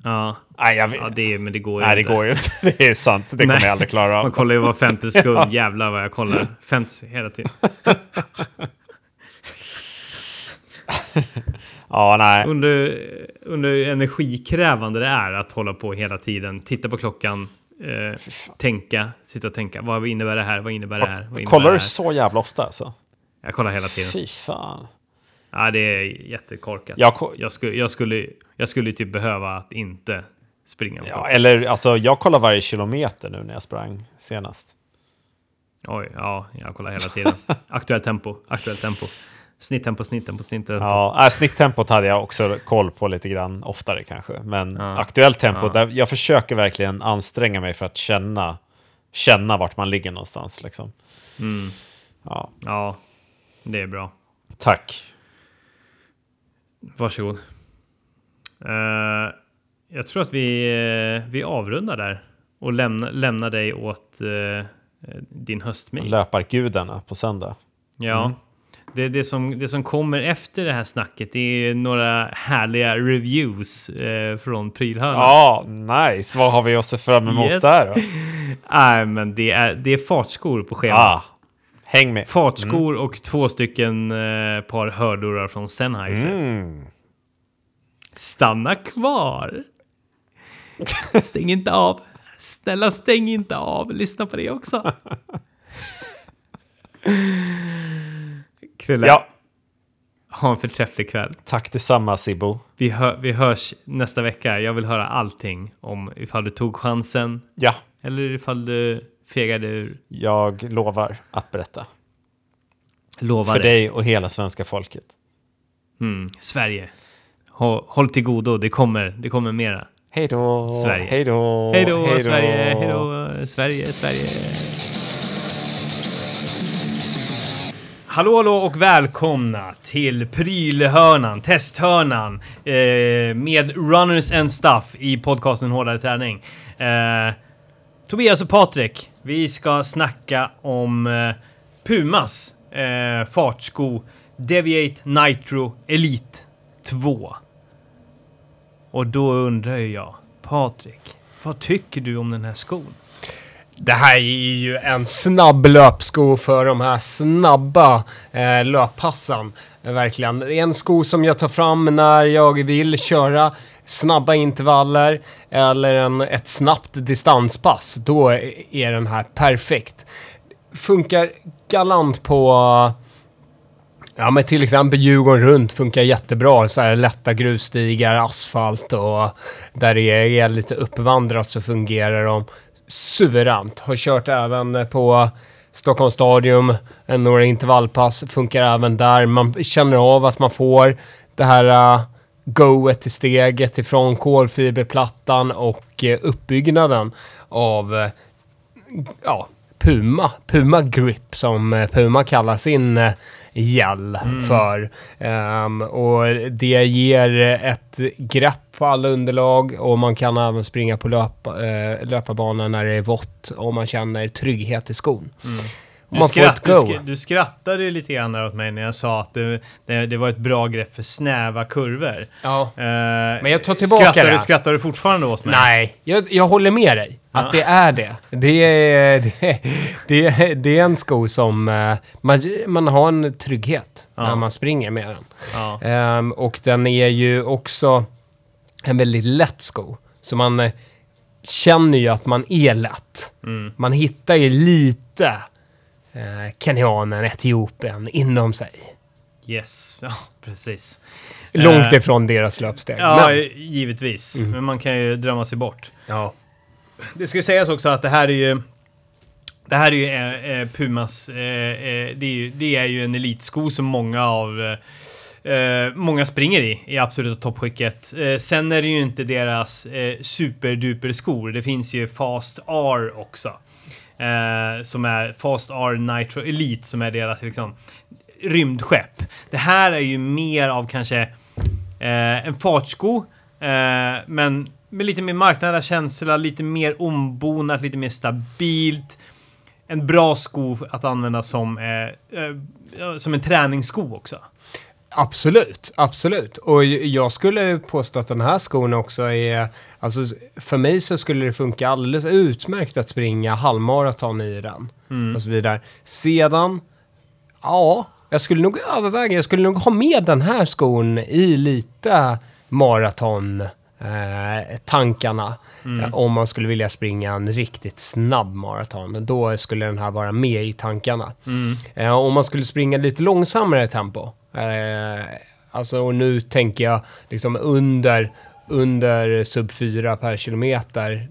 ja. Nej, jag ja det, men det går ju nej det inte. går ju inte. Det är sant. Det kommer Nej. jag aldrig klara Man av. kollar ju var femte sekund. Jävlar vad jag kollar. 50 hela tiden. Ja, nej. under, under energikrävande det är att hålla på hela tiden, titta på klockan, eh, tänka, sitta och tänka. Vad innebär det här? Vad innebär det här? Vad innebär Kollar du så jävla ofta alltså? Jag kollar hela tiden. Fy fan. Ja, det är jättekorkat. Jag Jag, skulle, jag, skulle, jag skulle typ behöva att inte springa. Ja, eller alltså, jag kollar varje kilometer nu när jag sprang senast. Oj, ja, jag kollar hela tiden. Aktuellt tempo, aktuellt tempo. Snitttempo, snitttempo, snitttempo. Ja, äh, snitttempot hade jag också koll på lite grann oftare kanske. Men aktuellt tempo, där jag försöker verkligen anstränga mig för att känna, känna vart man ligger någonstans. Liksom. Ja, Ja, det är bra. tack. Varsågod. Uh, jag tror att vi, eh, vi avrundar där och lämna, lämnar dig åt eh, din höstmil. Löpargudarna på söndag. Ja. Det, det, som, det som kommer efter det här snacket det är några härliga reviews eh, från Prylhörnan. Ja, nice. Vad har vi att se fram emot Yes. där då? Nej, men det är, det är fartskor på schemat. Ah, häng med. Fartskor och två stycken eh, par hörlurar från Sennheiser. Mm. Stanna kvar! Stäng inte av! Snälla stäng inte av! Lyssna på det också! Krille, Ja, ha en förträfflig kväll. tack detsamma Sibbo. Vi, hör, vi hörs nästa vecka. Jag vill höra allting om ifall du tog chansen Ja, eller ifall du fegade ur. jag lovar att berätta. Lova För det. dig och hela svenska folket. Mm, Sverige. Håll, håll till godo, det kommer, det kommer mera. Hej då! Sverige. Hej då! Hej då Sverige! Hej då Sverige, Sverige! Hallå, hallå och välkomna till prylhörnan, testhörnan eh, med runners and stuff i podcasten Hårdare träning. Eh, Tobias och Patrik, vi ska snacka om eh, Pumas eh, fartsko Deviate Nitro Elite 2. Och då undrar ju jag, Patrik, vad tycker du om den här skon? Det här är ju en snabb löpsko för de här snabba eh, löppassen. Verkligen. Det är en sko som jag tar fram när jag vill köra snabba intervaller eller en, ett snabbt distanspass. Då är den här perfekt. Funkar galant på Ja men till exempel Djurgården runt funkar jättebra. Så här lätta grusstigar, asfalt och där det är lite uppvandrat så fungerar de suveränt. Har kört även på Stockholms stadium, några intervallpass, funkar även där. Man känner av att man får det här uh, goet i steget ifrån kolfiberplattan och uh, uppbyggnaden av uh, ja, Puma. Puma Grip som eh, Puma kallar sin uh, gel för. Ehm, och det ger ett grepp på alla underlag och man kan även springa på löpa, eh, löparbanan när det är vått och man känner trygghet i skon. Och Du, Man får ett skratt, du, go. sk- du skrattade lite grann åt mig när jag sa att det, det, det var ett bra grepp för snäva kurvor. Ja. Men jag tar tillbaka skrattar, det. Du, skrattar du fortfarande åt mig? Nej, jag, jag håller med dig. Att det är det. Det är, det, det, det är en sko som... eh, Man, man har en trygghet när Ja. man springer med den. Ja. Ehm, och den är ju också en väldigt lätt sko. Så man eh, känner ju att man är lätt. Mm. Man hittar ju lite Kenyanen, Etiopien inom sig. Yes, ja precis. Långt Eh, ifrån deras löpsteg. Ja, Men, givetvis. Men man kan ju drömma sig bort. ja. Det ska ju sägas också att det här är ju... Det här är ju eh, eh, Pumas... Eh, eh, det, är ju, det är ju en elitsko som många av... Eh, eh, många springer i, i absoluta toppskicket. Eh, sen är det ju inte deras eh, superduper skor. Det finns ju Fast R också. Eh, som är Fast R Nitro Elite som är deras liksom rymdskepp. Det här är ju mer av kanske eh, en fartsko, eh, men med lite mer marknära känsla, lite mer ombonat, lite mer stabilt. En bra sko att använda som, eh, eh, som en träningssko också. Absolut, absolut. Och jag skulle påstå att den här skon också är... Alltså för mig så skulle det funka alldeles utmärkt att springa halvmaraton i den. Och så vidare. Sedan, ja, jag skulle nog överväga, jag skulle nog ha med den här skon i lite maraton eh, tankarna. Eh, om man skulle vilja springa en riktigt snabb maraton. Då skulle den här vara med i tankarna. Eh, om man skulle springa lite långsammare tempo. Eh, alltså, och nu tänker jag liksom under, under sub 4 per kilometer.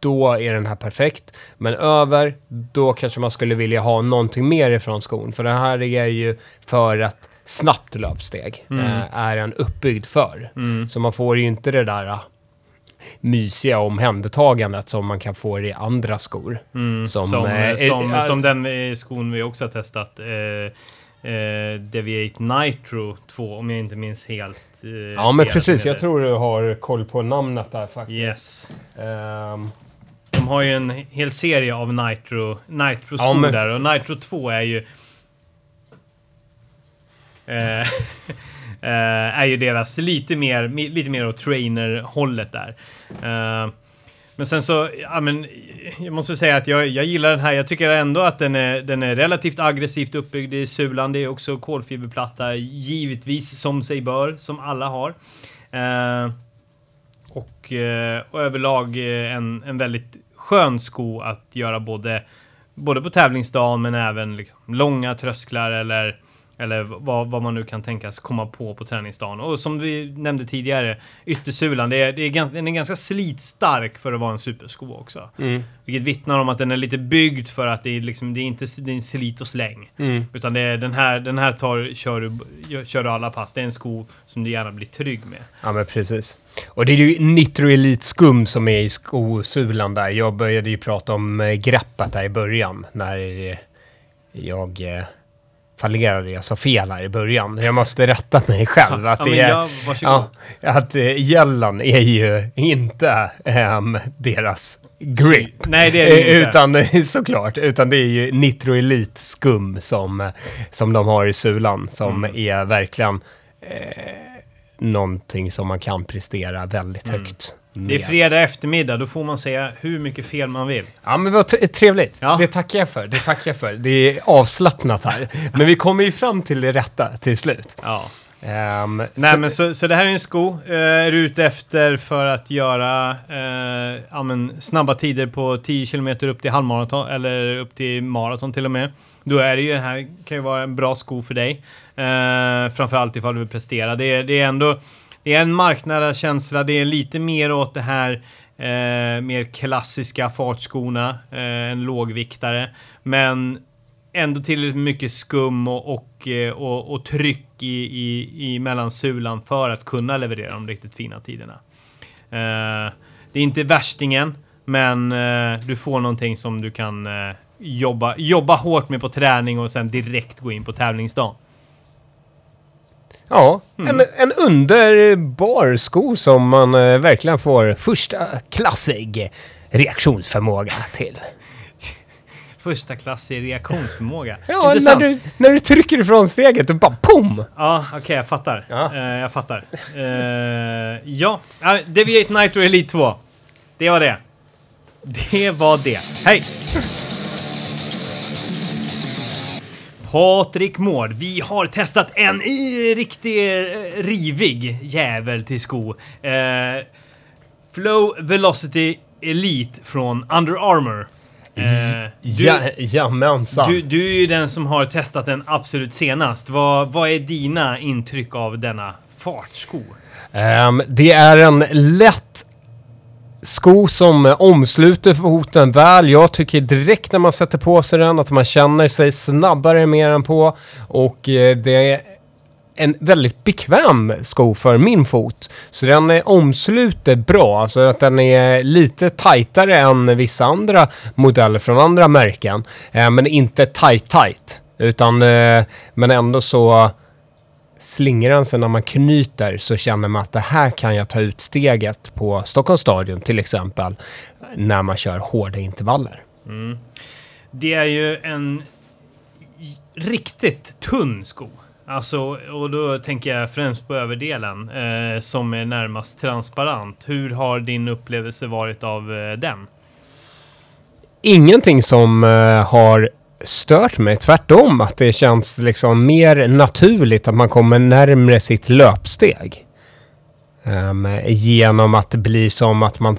Då är den här perfekt. Men över, då kanske man skulle vilja ha någonting mer ifrån skon. För den här är ju för ett snabbt löpsteg. Eh, är den uppbyggd för. Så man får ju inte det där ah, mysiga omhändertagandet som man kan få i andra skor. Som, Som, eh, eh, som, eh, som den eh, skon vi också har testat. Eh, eh, Deviate Nitro 2, om jag inte minns helt eh, Ja men precis, jag heter. tror du har koll på namnet där faktiskt. Yes. Ehm, De har ju en hel serie av Nitro, Nitro-skor Ja, men- där och Nitro 2 är ju... Eh, eh, är ju deras lite mer, lite mer åt trainer-hållet där. Eh, men sen så, ja men, jag måste säga att jag, jag gillar den här. Jag tycker ändå att den är, den är relativt aggressivt uppbyggd i sulan. Det är också kolfiberplatta, givetvis som sig bör, som alla har. Eh, och, eh, och överlag eh, en, en väldigt skön sko att göra både, både på tävlingsdagen men även liksom långa trösklar eller, eller vad, vad man nu kan tänkas komma på på träningsdagen. Och som vi nämnde tidigare, yttersulan, det är, det är ganska, den är ganska slitstark för att vara en supersko också. Vilket vittnar om att den är lite byggd för att det är, liksom, det är inte det är en slit och släng. Utan det är, den här, den här tar, kör, du, kör du alla pass. Det är en sko som du gärna blir trygg med. Ja, men precis. Och det är ju Nitro Elite skum som är i skosulan där. Jag började ju prata om eh, greppet där i början när eh, jag eh, fallerade. Jag sa fel här i början. Jag måste rätta mig själv. Att Ja, det är, varsågod. ja, att eh, gällen är ju inte ehm, deras grip. Nej, det är det Eh, inte. Utan eh, såklart, utan det är ju Nitro Elite skum som, eh, som de har i sulan. Som Mm. är verkligen eh, någonting som man kan prestera väldigt Mm. högt. Det är fredag eftermiddag, då får man säga hur mycket fel man vill. Ja, men vad tre- trevligt. Ja. Det tackar jag för. Det tackar jag för. Det är avslappnat här. Men vi kommer ju fram till det rätta till slut. Ja. Ehm, Nej, så- men så, så det här är en sko. Eh, är du ute efter för att göra eh, ja, men, snabba tider på 10 km upp till halvmaraton eller upp till maraton till och med. Då är det ju det här kan ju vara en bra sko för dig. Eh, framförallt ifall du vill prestera. Det det är ändå det är en marknära känsla, Det är lite mer åt det här eh, mer klassiska fartskorna. Eh, en lågviktare. Men ändå tillräckligt mycket skum och, och, eh, och, och tryck i, i, i mellansulan för att kunna leverera de riktigt fina tiderna. Eh, det är inte värstingen, men eh, du får någonting som du kan eh, jobba, jobba hårt med på träning och sen direkt gå in på tävlingsdagen. Ja, Mm. en, en underbar sko som man eh, verkligen får första klassig reaktionsförmåga till. Första klass i reaktionsförmåga. Ja, när Intressant. du, när du trycker ifrån steget och bara POM! Ja, okej, jag fattar. Ja. Eh, jag fattar. Uh, ja, uh, Deviate Nitro Elite 2. Det var det. Det var det. Hej! Patrik Mård, vi har testat en riktig eh, rivig jävel till sko. Eh, Flow Velocity Elite från Under Armour. Eh, du- Ja, jamensan. du, du är ju den som har testat den absolut senast. Vad, vad är dina intryck av denna fartsko? Ehm, det är en lätt sko som eh, omsluter foten väl. Jag tycker direkt när man sätter på sig den att man känner sig snabbare med den på. Och eh, det är en väldigt bekväm sko för min fot. Så den omsluter bra, alltså att den är lite tajtare än vissa andra modeller från andra märken. Eh, men inte tight tight. Utan, men ändå så sig när man knyter så känner man att det här kan jag ta ut steget på Stockholms stadion till exempel. När man kör hårda intervaller. Det är ju en riktigt tunn sko. Alltså, och då tänker jag främst på överdelen eh, som är närmast transparent. Hur har din upplevelse varit av eh, den? Ingenting som eh, har stört mig, tvärtom att det känns liksom mer naturligt att man kommer närmre sitt löpsteg. Um, genom att det blir som att man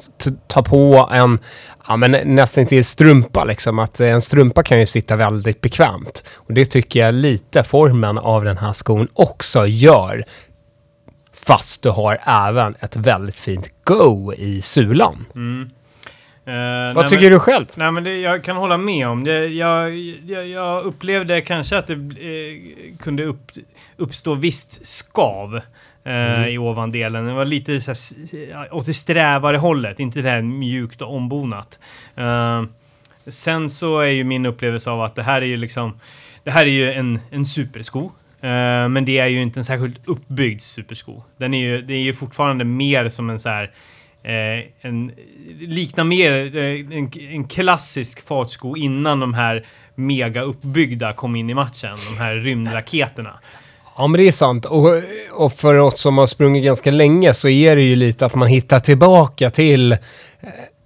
tar på en, ja men nästan till strumpa liksom. Att en strumpa kan ju sitta väldigt bekvämt. Och det tycker jag lite formen av den här skon också gör. Fast du har även ett väldigt fint go i sulan. Mm. Vad nej, tycker men- du själv? Nej, men det, jag kan hålla med om det. Jag, jag, jag upplevde kanske att det eh, kunde upp, uppstå visst skav eh, i ovandelen. Det var lite så här, s- åt det strävare hållet, inte det här mjukt och ombonat. Eh, sen så är ju min upplevelse av att det här är ju liksom... Det här är ju en, en supersko. Eh, men det är ju inte en särskilt uppbyggd supersko. Den är ju, det är ju fortfarande mer som en så här... Eh, en, liknar mer eh, en, en klassisk fartsko innan de här mega uppbyggda kom in i matchen. De här rymdraketerna. Ja men det är sant. Och, och för oss som har sprungit ganska länge så är det ju lite att man hittar tillbaka till eh,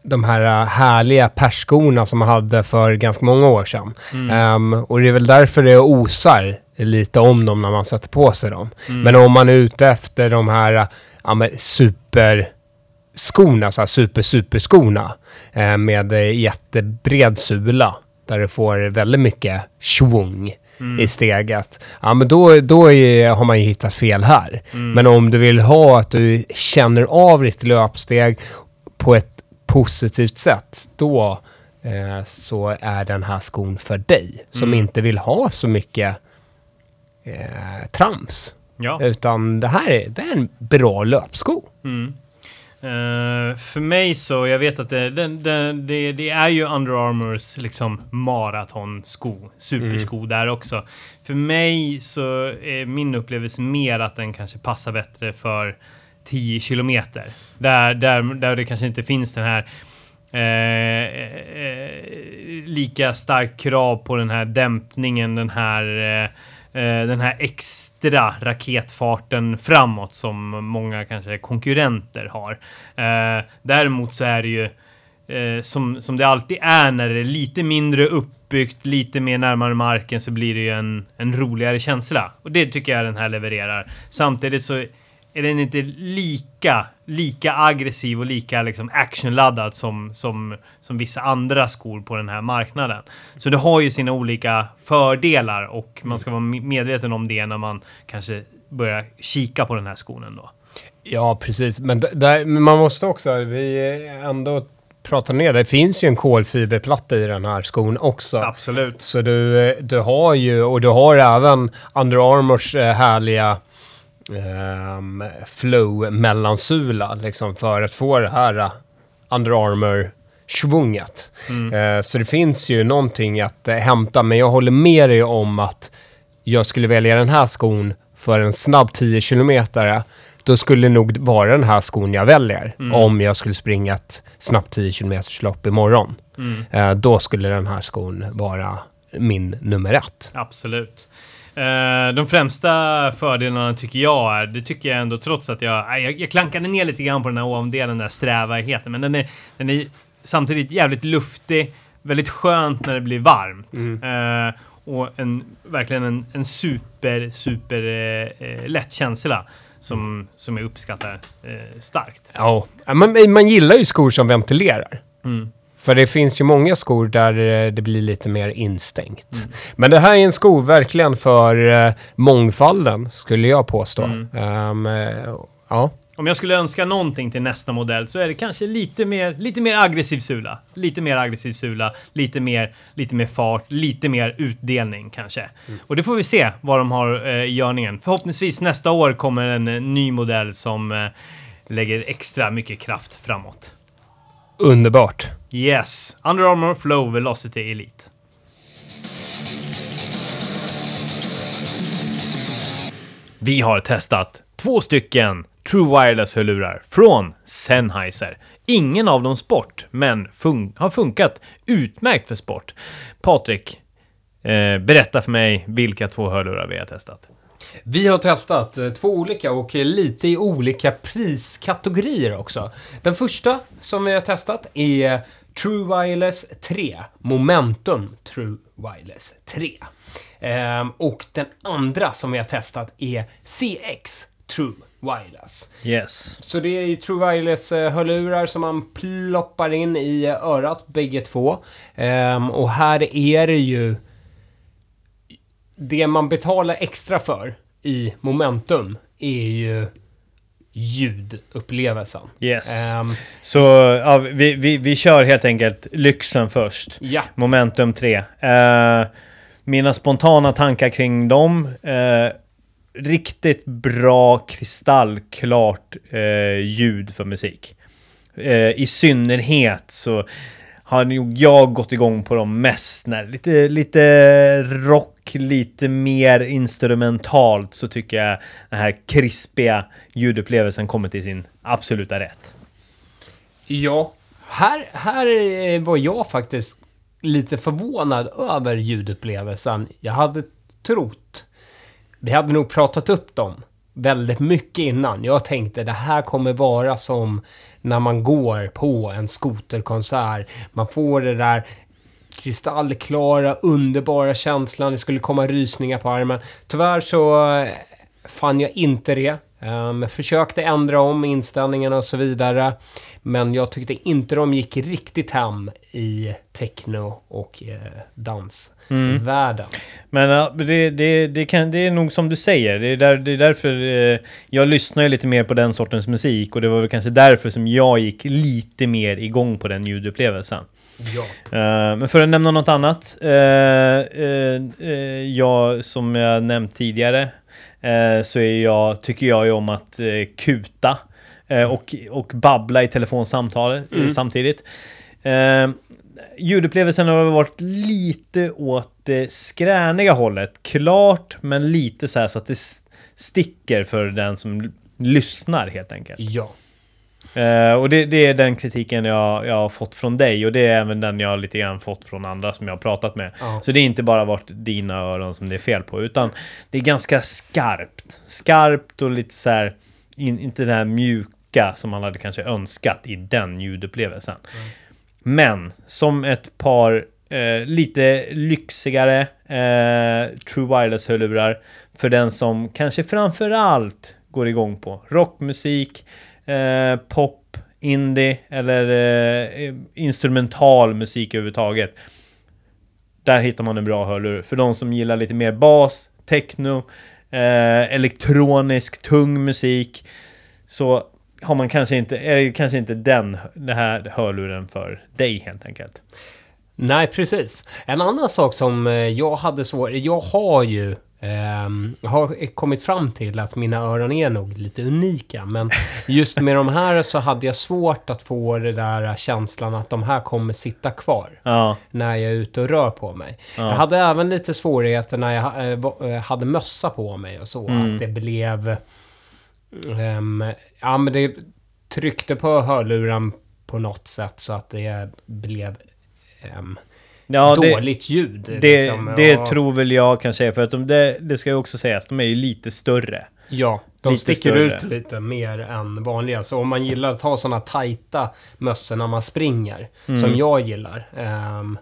de här eh, härliga perskorna som man hade för ganska många år sedan. Ehm, och det är väl därför det osar lite om dem när man sätter på sig dem. Men om man är ute efter de här ja, super skorna, så här super super skorna eh, med jättebred sula där du får väldigt mycket svung i steget. Ja, men då, då är, har man ju hittat fel här. Men om du vill ha att du känner av ditt löpsteg på ett positivt sätt, då eh, så är den här skon för dig som inte vill ha så mycket eh, trams. Ja. Utan det här är, det är en bra löpsko. Mm. Eh, för mig så, jag vet att det, det, det, det, är ju Under Armours liksom maratonsko, supersko där också. För mig så är min upplevelse mer att den kanske passar bättre för 10 kilometer. Där, där, där det kanske inte finns den här eh, eh, lika starkt krav på den här dämpningen, den här eh, eh, Eh, den här extra raketfarten framåt som många kanske konkurrenter har. Eh, däremot så är det ju eh, som, som det alltid är när det är lite mindre uppbyggt, lite mer närmare marken så blir det ju en, en roligare känsla. Och det tycker jag den här levererar. Samtidigt så är den inte lika, lika aggressiv och lika liksom actionladdad som, som, som vissa andra skor på den här marknaden. Så det har ju sina olika fördelar och man ska vara medveten om det när man kanske börjar kika på den här skon då. Ja, precis. Men där, man måste också, vi ändå prata ner, det finns ju en kolfiberplatta i den här skon också. Absolut. Så du, du har ju, och du har även Under Armours eh, härliga um, flow-mellansula liksom för att få det här uh, Under Armour-svunget. Mm. Uh, så det finns ju någonting att uh, hämta, men jag håller med dig om att jag skulle välja den här skon för en snabb 10 kilometer då skulle det nog vara den här skon jag väljer. Mm. Om jag skulle springa ett snabbt 10 km lopp imorgon. Mm. Eh, då skulle den här skon vara min nummer ett. Absolut. Eh, de främsta fördelarna tycker jag är, det tycker jag ändå trots att jag, jag, jag klankade ner lite grann på den här ovandelen, den där strävheten, men den är, den är samtidigt jävligt luftig, väldigt skönt när det blir varmt. Mm. Eh, och en, verkligen en, en super, super eh, eh lätt känsla som, som jag uppskattar eh, starkt. Ja, man, man gillar ju skor som ventilerar. Mm. För det finns ju många skor där eh, det blir lite mer instängt. Mm. Men det här är en sko verkligen för uh, mångfalden, skulle jag påstå. Mm. Um, ja. Om jag skulle önska någonting till nästa modell så är det kanske lite mer, lite mer aggressiv sula. Lite mer aggressiv sula, lite mer, lite mer fart, lite mer utdelning kanske. Mm. Och det får vi se vad de har eh, i görningen. Förhoppningsvis nästa år kommer en eh, ny modell som eh, lägger extra mycket kraft framåt. Underbart. Yes. Under Armour Flow Velocity Elite. Vi har testat två stycken True Wireless-hörlurar från Sennheiser. Ingen av dem sport, men fun har funkat utmärkt för sport. Patrik, eh, berätta för mig vilka två hörlurar vi har testat. Vi har testat eh, två olika och lite i olika priskategorier också. Den första som vi har testat är True Wireless 3. Momentum True Wireless 3. Ehm, och den andra som vi har testat är CX True wireless. Yes. Så det är True Wireless-hörlurar som man ploppar in i örat, bägge två. Um, och här är det ju... Det man betalar extra för i Momentum är ju ljudupplevelsen. Yes. Um, så ja, vi, vi, vi kör helt enkelt lyxen först. Ja. Momentum 3. Uh, mina spontana tankar kring dem. Uh, riktigt bra kristallklart eh, ljud för musik. Eh, I synnerhet så har nog jag gått igång på dem mest när lite, lite rock, lite mer instrumentalt så tycker jag den här krispiga ljudupplevelsen kommer till sin absoluta rätt. Ja, här, här eh, var jag faktiskt lite förvånad över ljudupplevelsen. Jag hade trott vi hade nog pratat upp dem väldigt mycket innan. Jag tänkte det här kommer vara som när man går på en skoterkonsert. Man får det där kristallklara, underbara känslan. Det skulle komma rysningar på armen. Tyvärr så eh, fann jag inte det. Um, försökte ändra om inställningarna och så vidare. Men jag tyckte inte de gick riktigt hem i techno och eh, dansvärlden. Mm. Men uh, det, det, det, kan, det är nog som du säger. Det är, där, det är därför uh, jag lyssnar lite mer på den sortens musik. Och det var väl kanske därför som jag gick lite mer igång på den ljudupplevelsen. Ja. Uh, men för att nämna något annat. jag, som jag nämnt tidigare, så är jag, tycker jag ju om att kuta. Eh, och, och babbla i telefonsamtal eh, mm. samtidigt. Eh, ljudupplevelsen har varit lite åt det skräniga hållet. Klart, men lite så här så att det sticker för den som lyssnar helt enkelt. Ja. Eh, och det, det är den kritiken jag, jag har fått från dig och det är även den jag lite grann fått från andra som jag har pratat med. Ja. Så det är inte bara varit dina öron som det är fel på, utan det är ganska skarpt. Skarpt och lite så här, in, inte det här mjuka som man hade kanske önskat i den ljudupplevelsen. Men som ett par eh, lite lyxigare eh, True Wireless-hörlurar för den som kanske framförallt går igång på rockmusik, eh, pop, indie eller eh, instrumental musik överhuvudtaget. Där hittar man en bra hörlur. För de som gillar lite mer bas, techno, eh, elektronisk, tung musik så har man kanske inte, är det kanske inte den, den här hörluren för dig helt enkelt. Nej, precis. En annan sak som eh, jag hade svårt... Jag har ju ehm, har kommit fram till att mina öron är nog lite unika, men just med de här så hade jag svårt att få det där känslan att de här kommer sitta kvar Ja, när jag är ute och rör på mig. Ja. Jag hade även lite svårigheter när jag eh, eh, hade mössa på mig och så, Mm. att det blev... ehm, ja, men det tryckte på hörluren på något sätt så att det blev ehm, ja det, dåligt ljud. det, liksom. det Ja. tror väl jag kanske är för att de, det, det ska ju också sägas, de är ju lite större. Ja, de Lite sticker större. ut lite mer än vanliga. Så om man gillar att ha såna tajta mössor när man springer, Mm. som jag gillar, ehm,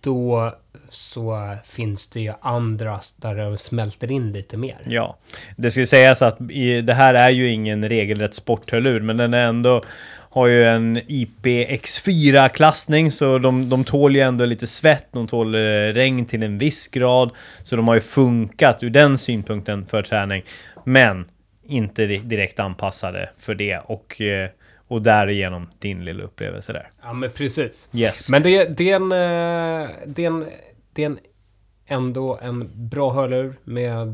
då så finns det ju andra där det smälter in lite mer. Ja, det ska ju sägas att i, det här är ju ingen regelrätt sporthörlur, men den är ändå har ju en IPX4-klassning, så de, de tål ju ändå lite svett, de tål eh, regn till en viss grad, så de har ju funkat ur den synpunkten för träning, men inte di- direkt anpassade för det och, eh, och därigenom din lilla upplevelse där. Ja, men precis. Yes. Men det, det, är en, eh, det, är en, det är en, ändå en bra hörlur med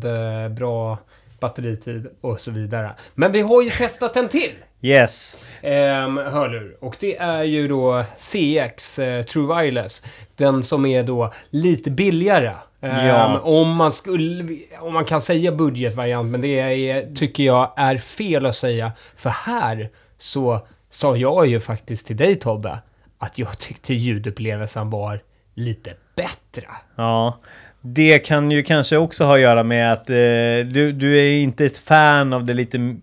bra batteritid och så vidare. Men vi har ju testat en till! Yes. Ehm, hörlur. Och det är ju då CX eh, True Wireless. Den som är då lite billigare. Ehm, Ja. Om man skulle... Om man kan säga budgetvariant, men det är, tycker jag är fel att säga. För här så sa jag ju faktiskt till dig Tobbe att jag tyckte ljudupplevelsen var lite bättre. Ja, det kan ju kanske också ha att göra med att eh, du, du är inte ett fan av det lite...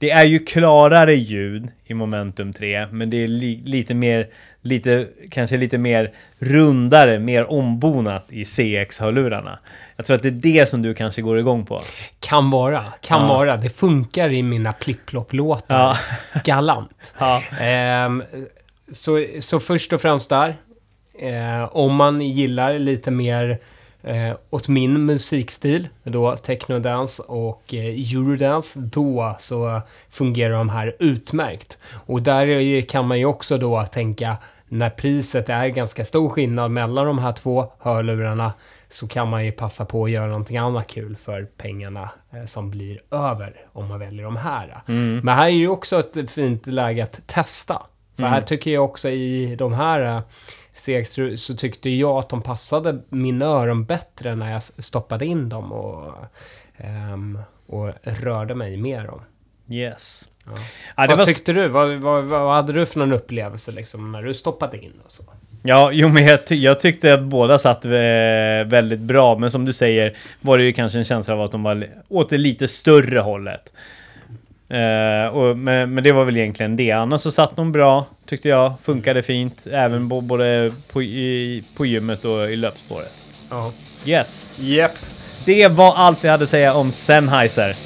Det är ju klarare ljud i Momentum 3, men det är li, lite mer... Lite, kanske lite mer rundare, mer ombonat i CX-hörlurarna. Jag tror att det är det som du kanske går igång på. Kan vara, kan Ja. vara. Det funkar i mina plipp-plopp-låtar. Ja. Galant. Ja, Ehm, så, så först och främst där. Eh, om man gillar lite mer eh, åt min musikstil, då technodance och eh, eurodance, då så fungerar de här utmärkt. Och där är- kan man ju också då tänka, när priset är ganska stor skillnad mellan de här två hörlurarna, så kan man ju passa på att göra någonting annat kul för pengarna eh, som blir över om man väljer de här. Men här är ju också ett fint läge att testa. För här tycker jag också i de här eh, CX så tyckte jag att de passade mina öron bättre när jag stoppade in dem och, ehm, och rörde mig med dem. yes. Ja. Ja, vad var, tyckte du? Vad, vad, vad hade du för någon upplevelse liksom när du stoppade in och så? Ja, jo men jag, ty jag tyckte att båda satt eh, väldigt bra, men som du säger var det ju kanske en känsla av att de var åt det lite större hållet. Eh, och, men, men det var väl egentligen det. Annars så satt de bra, tyckte jag. Funkade fint, även bo, både på, i, på gymmet och i löpspåret. Ja. Yes, Japp. det var allt jag hade att säga om Sennheiser.